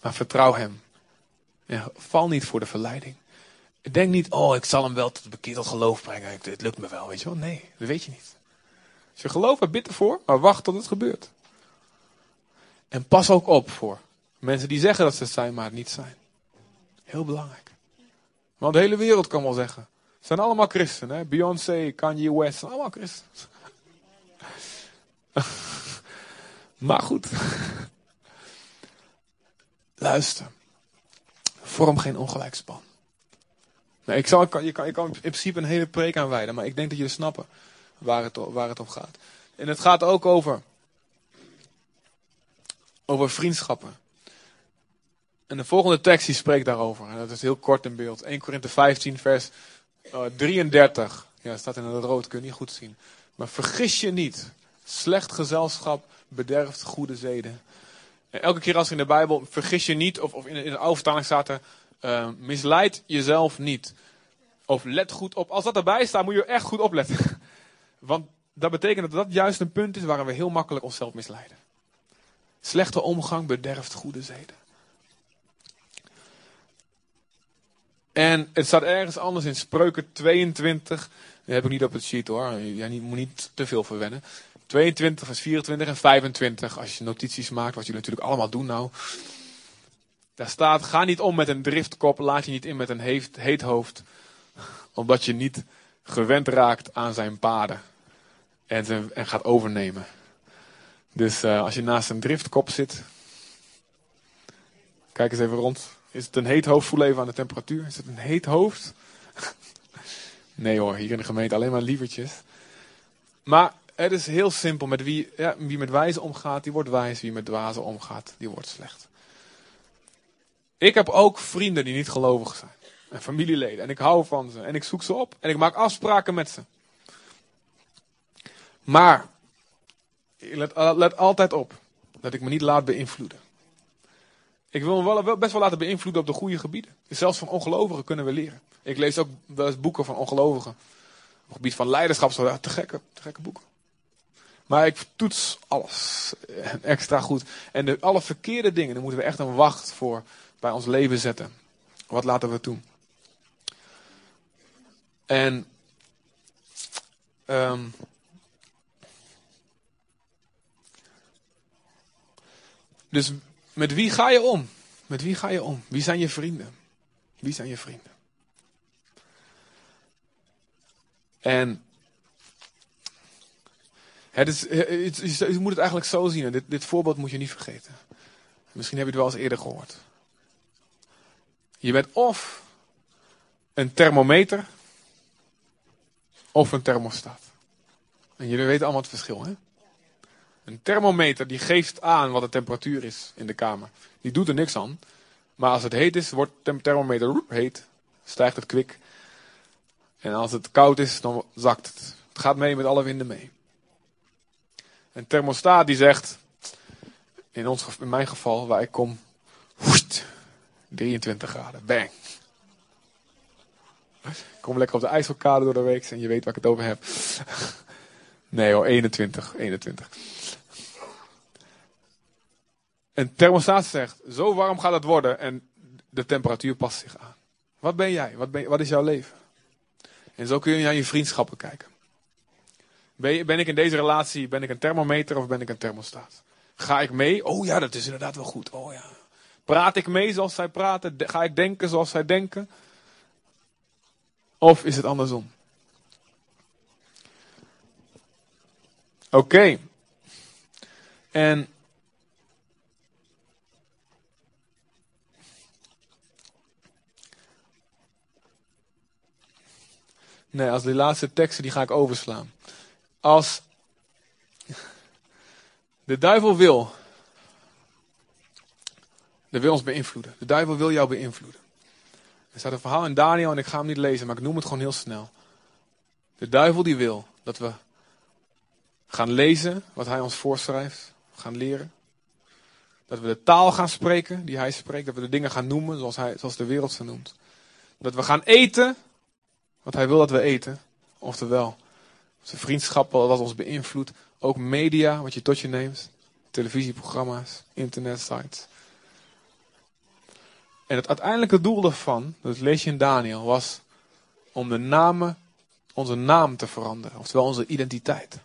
Maar vertrouw hem. En val niet voor de verleiding. Denk niet, oh, ik zal hem wel tot bekeerd geloof brengen. Het lukt me wel, weet je wel. Nee, dat weet je niet. Als je gelooft, hebt, bid ervoor, maar wacht tot het gebeurt. En pas ook op voor mensen die zeggen dat ze het zijn, maar het niet zijn. Heel belangrijk. Want de hele wereld kan wel zeggen. Ze zijn allemaal christenen. Beyoncé, Kanye West, allemaal christenen. maar goed. Luister. Vorm geen ongelijkspan. Nee, ik, zal, je, kan, kan in principe een hele preek aanwijden, maar ik denk dat jullie snappen waar het, waar het om gaat. En het gaat ook over, over vriendschappen. En de volgende tekst die spreekt daarover. En dat is heel kort in beeld. 1 Korinthe 15 vers uh, 33. Ja, staat in het rood, kun je niet goed zien. Maar vergis je niet. Slecht gezelschap bederft goede zeden. En elke keer als in de Bijbel vergis je niet, of, of in, in de oude vertaling staat er, uh, misleid jezelf niet. Of let goed op. Als dat erbij staat, moet je echt goed opletten. Want dat betekent dat dat juist een punt is waar we heel makkelijk onszelf misleiden. Slechte omgang bederft goede zeden. En het staat ergens anders in Spreuken 22. Dat heb ik niet op het sheet hoor. Je moet niet te veel verwennen. 22 vers 24 en 25. Als je notities maakt, wat jullie natuurlijk allemaal doen nou. Daar staat, ga niet om met een driftkop, laat je niet in met een heet, heet hoofd. Omdat je niet gewend raakt aan zijn paden. En, en gaat overnemen. Dus uh, als je naast een driftkop zit. Kijk eens even rond. Is het een heet hoofd? Voel even aan de temperatuur. Is het een heet hoofd? nee hoor, hier in de gemeente alleen maar lievertjes. Maar het is heel simpel. Met wie, ja, wie met wijze omgaat, die wordt wijs. Wie met dwazen omgaat, die wordt slecht. Ik heb ook vrienden die niet gelovig zijn. En familieleden. En ik hou van ze. En ik zoek ze op. En ik maak afspraken met ze. Maar, let, let altijd op. Dat ik me niet laat beïnvloeden. Ik wil me wel, best wel laten beïnvloeden op de goede gebieden. Zelfs van ongelovigen kunnen we leren. Ik lees ook wel eens boeken van ongelovigen. Op het gebied van leiderschap, zo, te gekke, te gekke boeken. Maar ik toets alles eh, extra goed. En de, alle verkeerde dingen, daar moeten we echt een wacht voor bij ons leven zetten. Wat laten we toe? En ehm, dus met wie ga je om? Met wie ga je om? Wie zijn je vrienden? Wie zijn je vrienden? En het het, het, je moet het eigenlijk zo zien. Dit, dit voorbeeld moet je niet vergeten. Misschien heb je het wel eens eerder gehoord. Je bent of een thermometer of een thermostaat. En jullie weten allemaal het verschil, hè? Een thermometer die geeft aan wat de temperatuur is in de kamer. Die doet er niks aan. Maar als het heet is, wordt de thermometer heet, stijgt het kwik. En als het koud is, dan zakt het. Het gaat mee met alle winden mee. Een thermostaat die zegt, in, ons, in mijn geval, waar ik kom, 23 graden, bang. Ik kom lekker op de IJsselkade door de week en je weet waar ik het over heb. Nee hoor, 21, 21. Een thermostaat zegt, zo warm gaat het worden en de temperatuur past zich aan. Wat ben jij? Wat, ben, wat is jouw leven? En zo kun je naar je vriendschappen kijken. Ben, ik in deze relatie, ben ik een thermometer of ben ik een thermostaat? Ga ik mee? Oh ja, dat is inderdaad wel goed. Oh ja. Praat ik mee zoals zij praten? Ga ik denken zoals zij denken? Of is het andersom? Oké. En Nee, als die laatste teksten die ga ik overslaan. Als de duivel wil, de wil ons beïnvloeden. De duivel wil jou beïnvloeden. Er staat een verhaal in Daniel en ik ga hem niet lezen, maar ik noem het gewoon heel snel. De duivel die wil dat we gaan lezen wat hij ons voorschrijft, gaan leren. Dat we de taal gaan spreken die hij spreekt, dat we de dingen gaan noemen zoals, hij, zoals de wereld ze noemt. Dat we gaan eten wat hij wil dat we eten. Oftewel, zijn vriendschappen wat ons beïnvloedt. Ook media, wat je tot je neemt. Televisieprogramma's, internetsites. En het uiteindelijke doel daarvan, dat lees je in Daniel, was om de namen, onze naam te veranderen. Oftewel onze identiteit.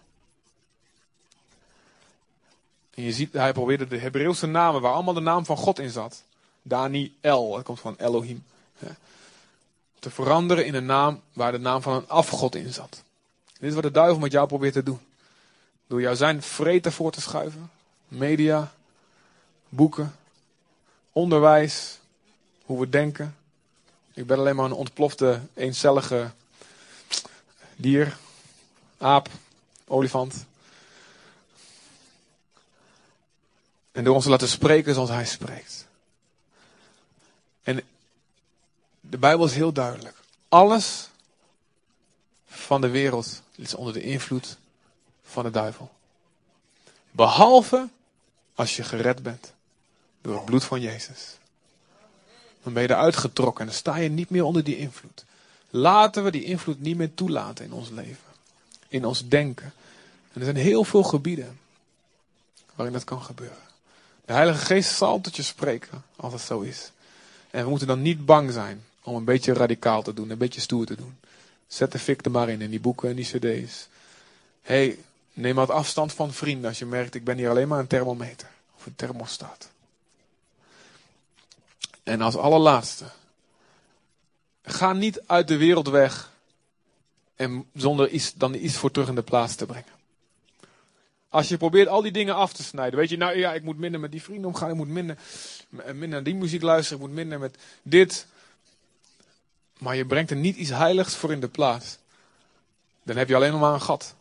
En je ziet, hij probeerde de Hebreeuwse namen, waar allemaal de naam van God in zat. Daniel, dat komt van Elohim te veranderen in een naam waar de naam van een afgod in zat. Dit is wat de duivel met jou probeert te doen. Door jou zijn vreten voor te schuiven. Media, boeken, onderwijs, hoe we denken. Ik ben alleen maar een ontplofte, eencellige dier, aap, olifant. En door ons te laten spreken zoals hij spreekt. En de Bijbel is heel duidelijk. Alles van de wereld is onder de invloed van de duivel. Behalve als je gered bent door het bloed van Jezus. Dan ben je eruit getrokken en dan sta je niet meer onder die invloed. Laten we die invloed niet meer toelaten in ons leven. In ons denken. En er zijn heel veel gebieden waarin dat kan gebeuren. De Heilige Geest zal tot je spreken als het zo is. En we moeten dan niet bang zijn om een beetje radicaal te doen, een beetje stoer te doen. Zet de fik er maar in, in die boeken en die cd's. hey, neem wat afstand van vrienden als je merkt, ik ben hier alleen maar een thermometer. Of een thermostaat. En als allerlaatste. Ga niet uit de wereld weg. En zonder iets, dan iets voor terug in de plaats te brengen. Als je probeert al die dingen af te snijden. Weet je, nou ja, ik moet minder met die vrienden omgaan. Ik moet minder, minder naar die muziek luisteren. Ik moet minder met dit. Maar je brengt er niet iets heiligs voor in de plaats. Dan heb je alleen nog maar een gat.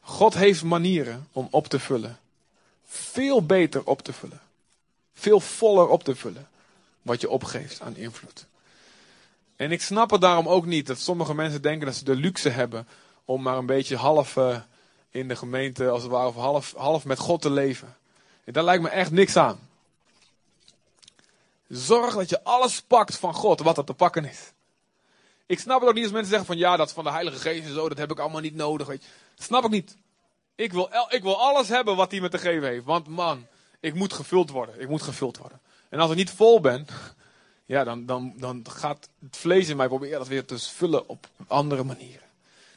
God heeft manieren om op te vullen. Veel beter op te vullen. Veel voller op te vullen. Wat je opgeeft aan invloed. En ik snap het daarom ook niet dat sommige mensen denken dat ze de luxe hebben om maar een beetje half uh, in de gemeente, als het ware, of half, half met God te leven. En daar lijkt me echt niks aan. Zorg dat je alles pakt van God wat er te pakken is. Ik snap het ook niet als mensen zeggen van ja, dat van de Heilige Geest en zo, dat heb ik allemaal niet nodig. Weet je. Snap ik niet. Ik wil, ik wil alles hebben wat hij me te geven heeft. Want man, ik moet gevuld worden. Ik moet gevuld worden. En als ik niet vol ben, ja, dan, dan, dan gaat het vlees in mij proberen dat weer te vullen op andere manieren.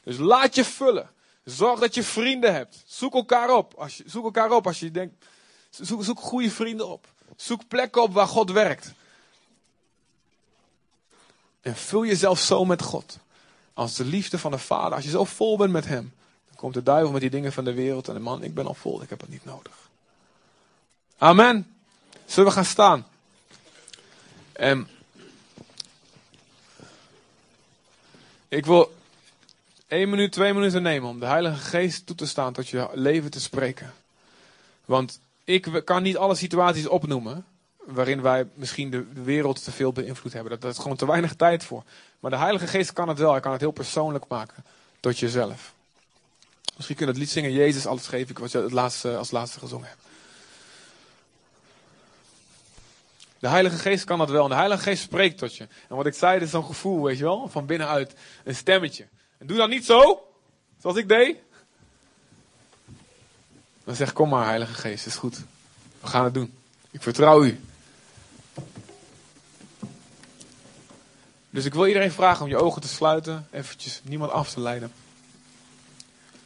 Dus laat je vullen. Zorg dat je vrienden hebt. Zoek elkaar op. Als je, zoek elkaar op als je denkt, Zoek, zoek goede vrienden op. Zoek plekken op waar God werkt. En vul jezelf zo met God. Als de liefde van de Vader. Als je zo vol bent met Hem. Dan komt de duivel met die dingen van de wereld. En de man, ik ben al vol. Ik heb het niet nodig. Amen. Zullen we gaan staan? En ik wil één minuut, twee minuten nemen om de Heilige Geest toe te staan tot je leven te spreken. Want ik kan niet alle situaties opnoemen waarin wij misschien de wereld te veel beïnvloed hebben. Dat, is gewoon te weinig tijd voor. Maar de Heilige Geest kan het wel. Hij kan het heel persoonlijk maken tot jezelf. Misschien kun je het lied zingen, Jezus, alles geef ik, wat je het laatste, als laatste gezongen hebt. De Heilige Geest kan dat wel. En de Heilige Geest spreekt tot je. En wat ik zei, is zo'n gevoel, weet je wel, van binnenuit. Een stemmetje. En doe dan niet zo, zoals ik deed. Dan zeg, kom maar Heilige Geest, is goed. We gaan het doen. Ik vertrouw u. Dus ik wil iedereen vragen om je ogen te sluiten. Eventjes niemand af te leiden.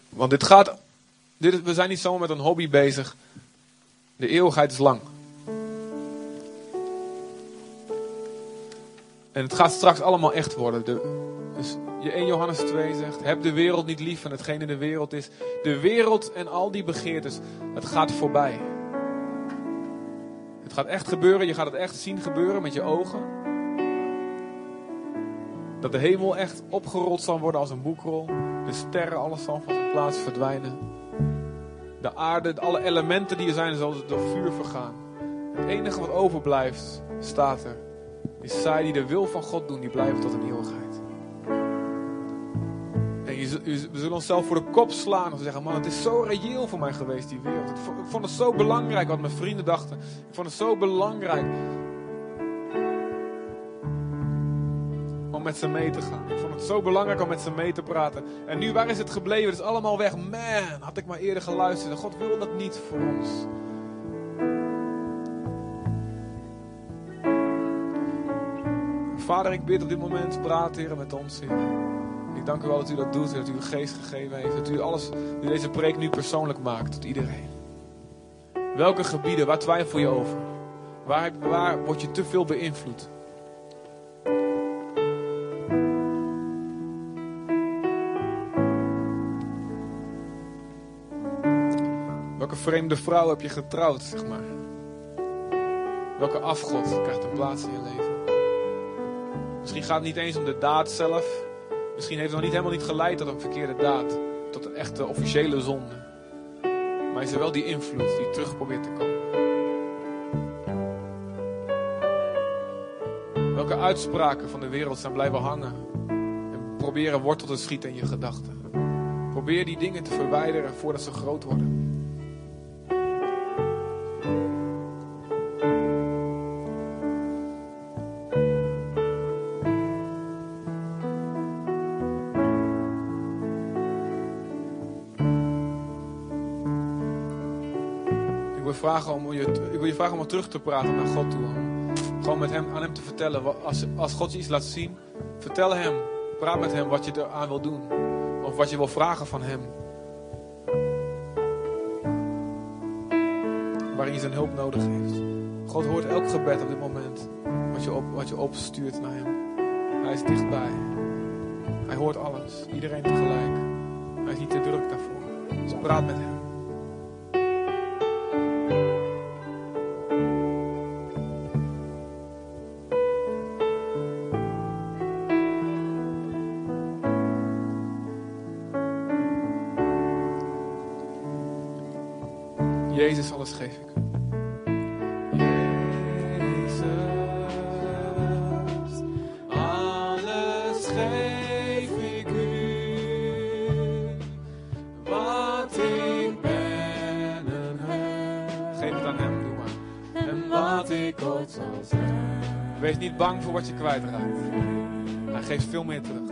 Want dit gaat. Dit, we zijn niet zomaar met een hobby bezig. De eeuwigheid is lang. En het gaat straks allemaal echt worden. De, dus je 1 Johannes 2 zegt: Heb de wereld niet lief van hetgeen in de wereld is. De wereld en al die begeertes, het gaat voorbij. Het gaat echt gebeuren, je gaat het echt zien gebeuren met je ogen. Dat de hemel echt opgerold zal worden als een boekrol. De sterren, alles zal van zijn plaats verdwijnen. De aarde, alle elementen die er zijn, zullen door vuur vergaan. Het enige wat overblijft, staat er, is zij die de wil van God doen, die blijven tot een eeuwigheid. En we zullen onszelf voor de kop slaan en zeggen: Man, het is zo reëel voor mij geweest, die wereld. Ik vond het zo belangrijk wat mijn vrienden dachten. Ik vond het zo belangrijk met ze mee te gaan. Ik vond het zo belangrijk om met ze mee te praten. En nu, waar is het gebleven? Het is allemaal weg. Man, had ik maar eerder geluisterd. God wil dat niet voor ons. Vader, ik bid op dit moment, praat Heer met ons, Heer. Ik dank u wel dat u dat doet, dat u uw geest gegeven heeft. Dat u alles, u deze preek nu persoonlijk maakt tot iedereen. Welke gebieden, waar twijfel je over? Waar, waar word je te veel beïnvloed? Welke vreemde vrouw heb je getrouwd, zeg maar? Welke afgod krijgt een plaats in je leven? Misschien gaat het niet eens om de daad zelf. Misschien heeft het nog niet helemaal niet geleid tot een verkeerde daad. Tot een echte officiële zonde. Maar is er wel die invloed die terug probeert te komen. Welke uitspraken van de wereld zijn blijven hangen. En proberen wortel te schieten in je gedachten. Probeer die dingen te verwijderen voordat ze groot worden. Vragen om je, ik wil je vragen om terug te praten naar God toe. gewoon met hem, aan hem te vertellen. Als, als God je iets laat zien, vertel hem. Praat met hem wat je eraan wil doen. Of wat je wil vragen van hem. Waarin je zijn hulp nodig heeft. God hoort elk gebed op dit moment. Wat je, op, wat je opstuurt naar hem. Hij is dichtbij. Hij hoort alles. Iedereen tegelijk. Hij is niet te druk daarvoor. Dus praat met hem. Voor wat je kwijtraakt. Hij geeft veel meer terug.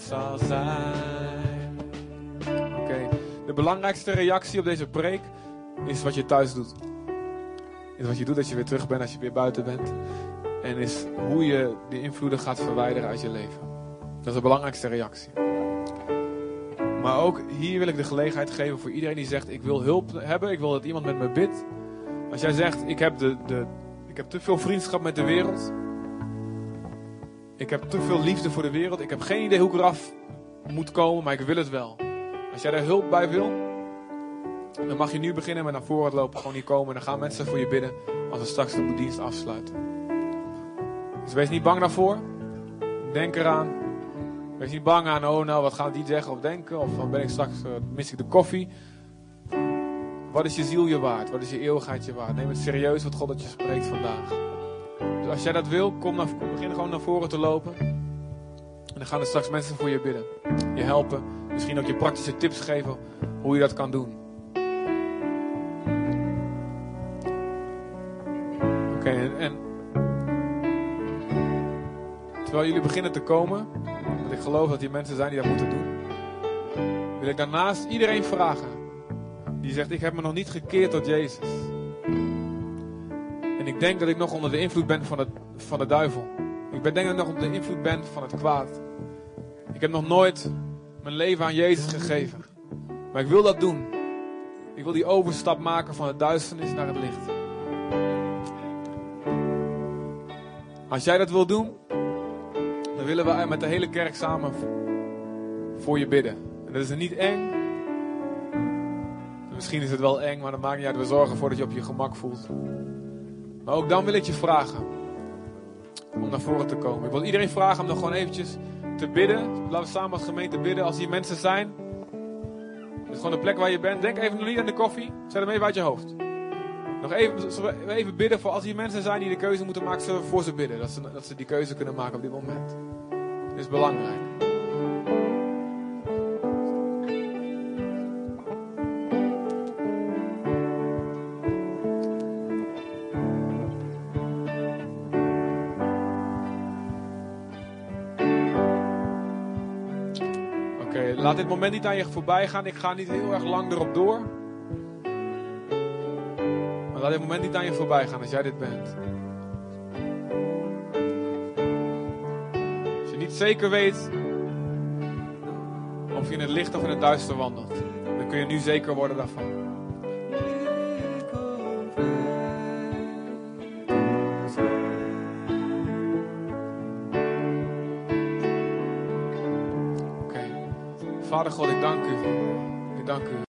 Zal zijn. Oké, de belangrijkste reactie op deze preek is wat je thuis doet. Is wat je doet als je weer terug bent, als je weer buiten bent. En is hoe je die invloeden gaat verwijderen uit je leven. Dat is de belangrijkste reactie. Maar ook hier wil ik de gelegenheid geven voor iedereen die zegt: Ik wil hulp hebben, ik wil dat iemand met me bidt. Als jij zegt: Ik heb, de, de, ik heb te veel vriendschap met de wereld. Ik heb te veel liefde voor de wereld. Ik heb geen idee hoe ik eraf moet komen, maar ik wil het wel. Als jij daar hulp bij wil, dan mag je nu beginnen met naar voren lopen. Gewoon hier komen. En dan gaan mensen voor je bidden als we straks de dienst afsluiten. Dus wees niet bang daarvoor. Denk eraan. Wees niet bang aan, oh nou, wat gaan die zeggen of denken? Of dan ben ik straks, uh, mis ik de koffie. Wat is je ziel je waard? Wat is je eeuwigheid je waard? Neem het serieus wat God dat je spreekt vandaag. Als jij dat wil, kom begin gewoon naar voren te lopen. En dan gaan er straks mensen voor je bidden. Je helpen. Misschien ook je praktische tips geven hoe je dat kan doen. Oké, en, en terwijl jullie beginnen te komen, want ik geloof dat die mensen zijn die dat moeten doen, wil ik daarnaast iedereen vragen die zegt: Ik heb me nog niet gekeerd tot Jezus. Ik denk dat ik nog onder de invloed ben van, het, van de duivel. Ik ben, denk dat ik nog onder de invloed ben van het kwaad. Ik heb nog nooit mijn leven aan Jezus gegeven. Maar ik wil dat doen. Ik wil die overstap maken van het duisternis naar het licht. Als jij dat wil doen, dan willen we met de hele kerk samen voor je bidden. En dat is niet eng. Misschien is het wel eng, maar dat maakt niet uit. We zorgen ervoor dat je op je gemak voelt. Maar ook dan wil ik je vragen om naar voren te komen. Ik wil iedereen vragen om nog gewoon eventjes te bidden. Laten we samen als gemeente bidden. Als hier mensen zijn, dit is gewoon de plek waar je bent. Denk even nog niet aan de koffie. Zet hem even uit je hoofd. Nog even, even bidden voor als hier mensen zijn die de keuze moeten maken, voor ze bidden. Dat ze, dat ze die keuze kunnen maken op dit moment. Dit is belangrijk. Laat dit moment niet aan je voorbij gaan. Ik ga niet heel erg lang erop door. Maar laat dit moment niet aan je voorbij gaan als jij dit bent. Als je niet zeker weet of je in het licht of in het duister wandelt, dan kun je nu zeker worden daarvan. Vader God, ik dank u. Ik dank u.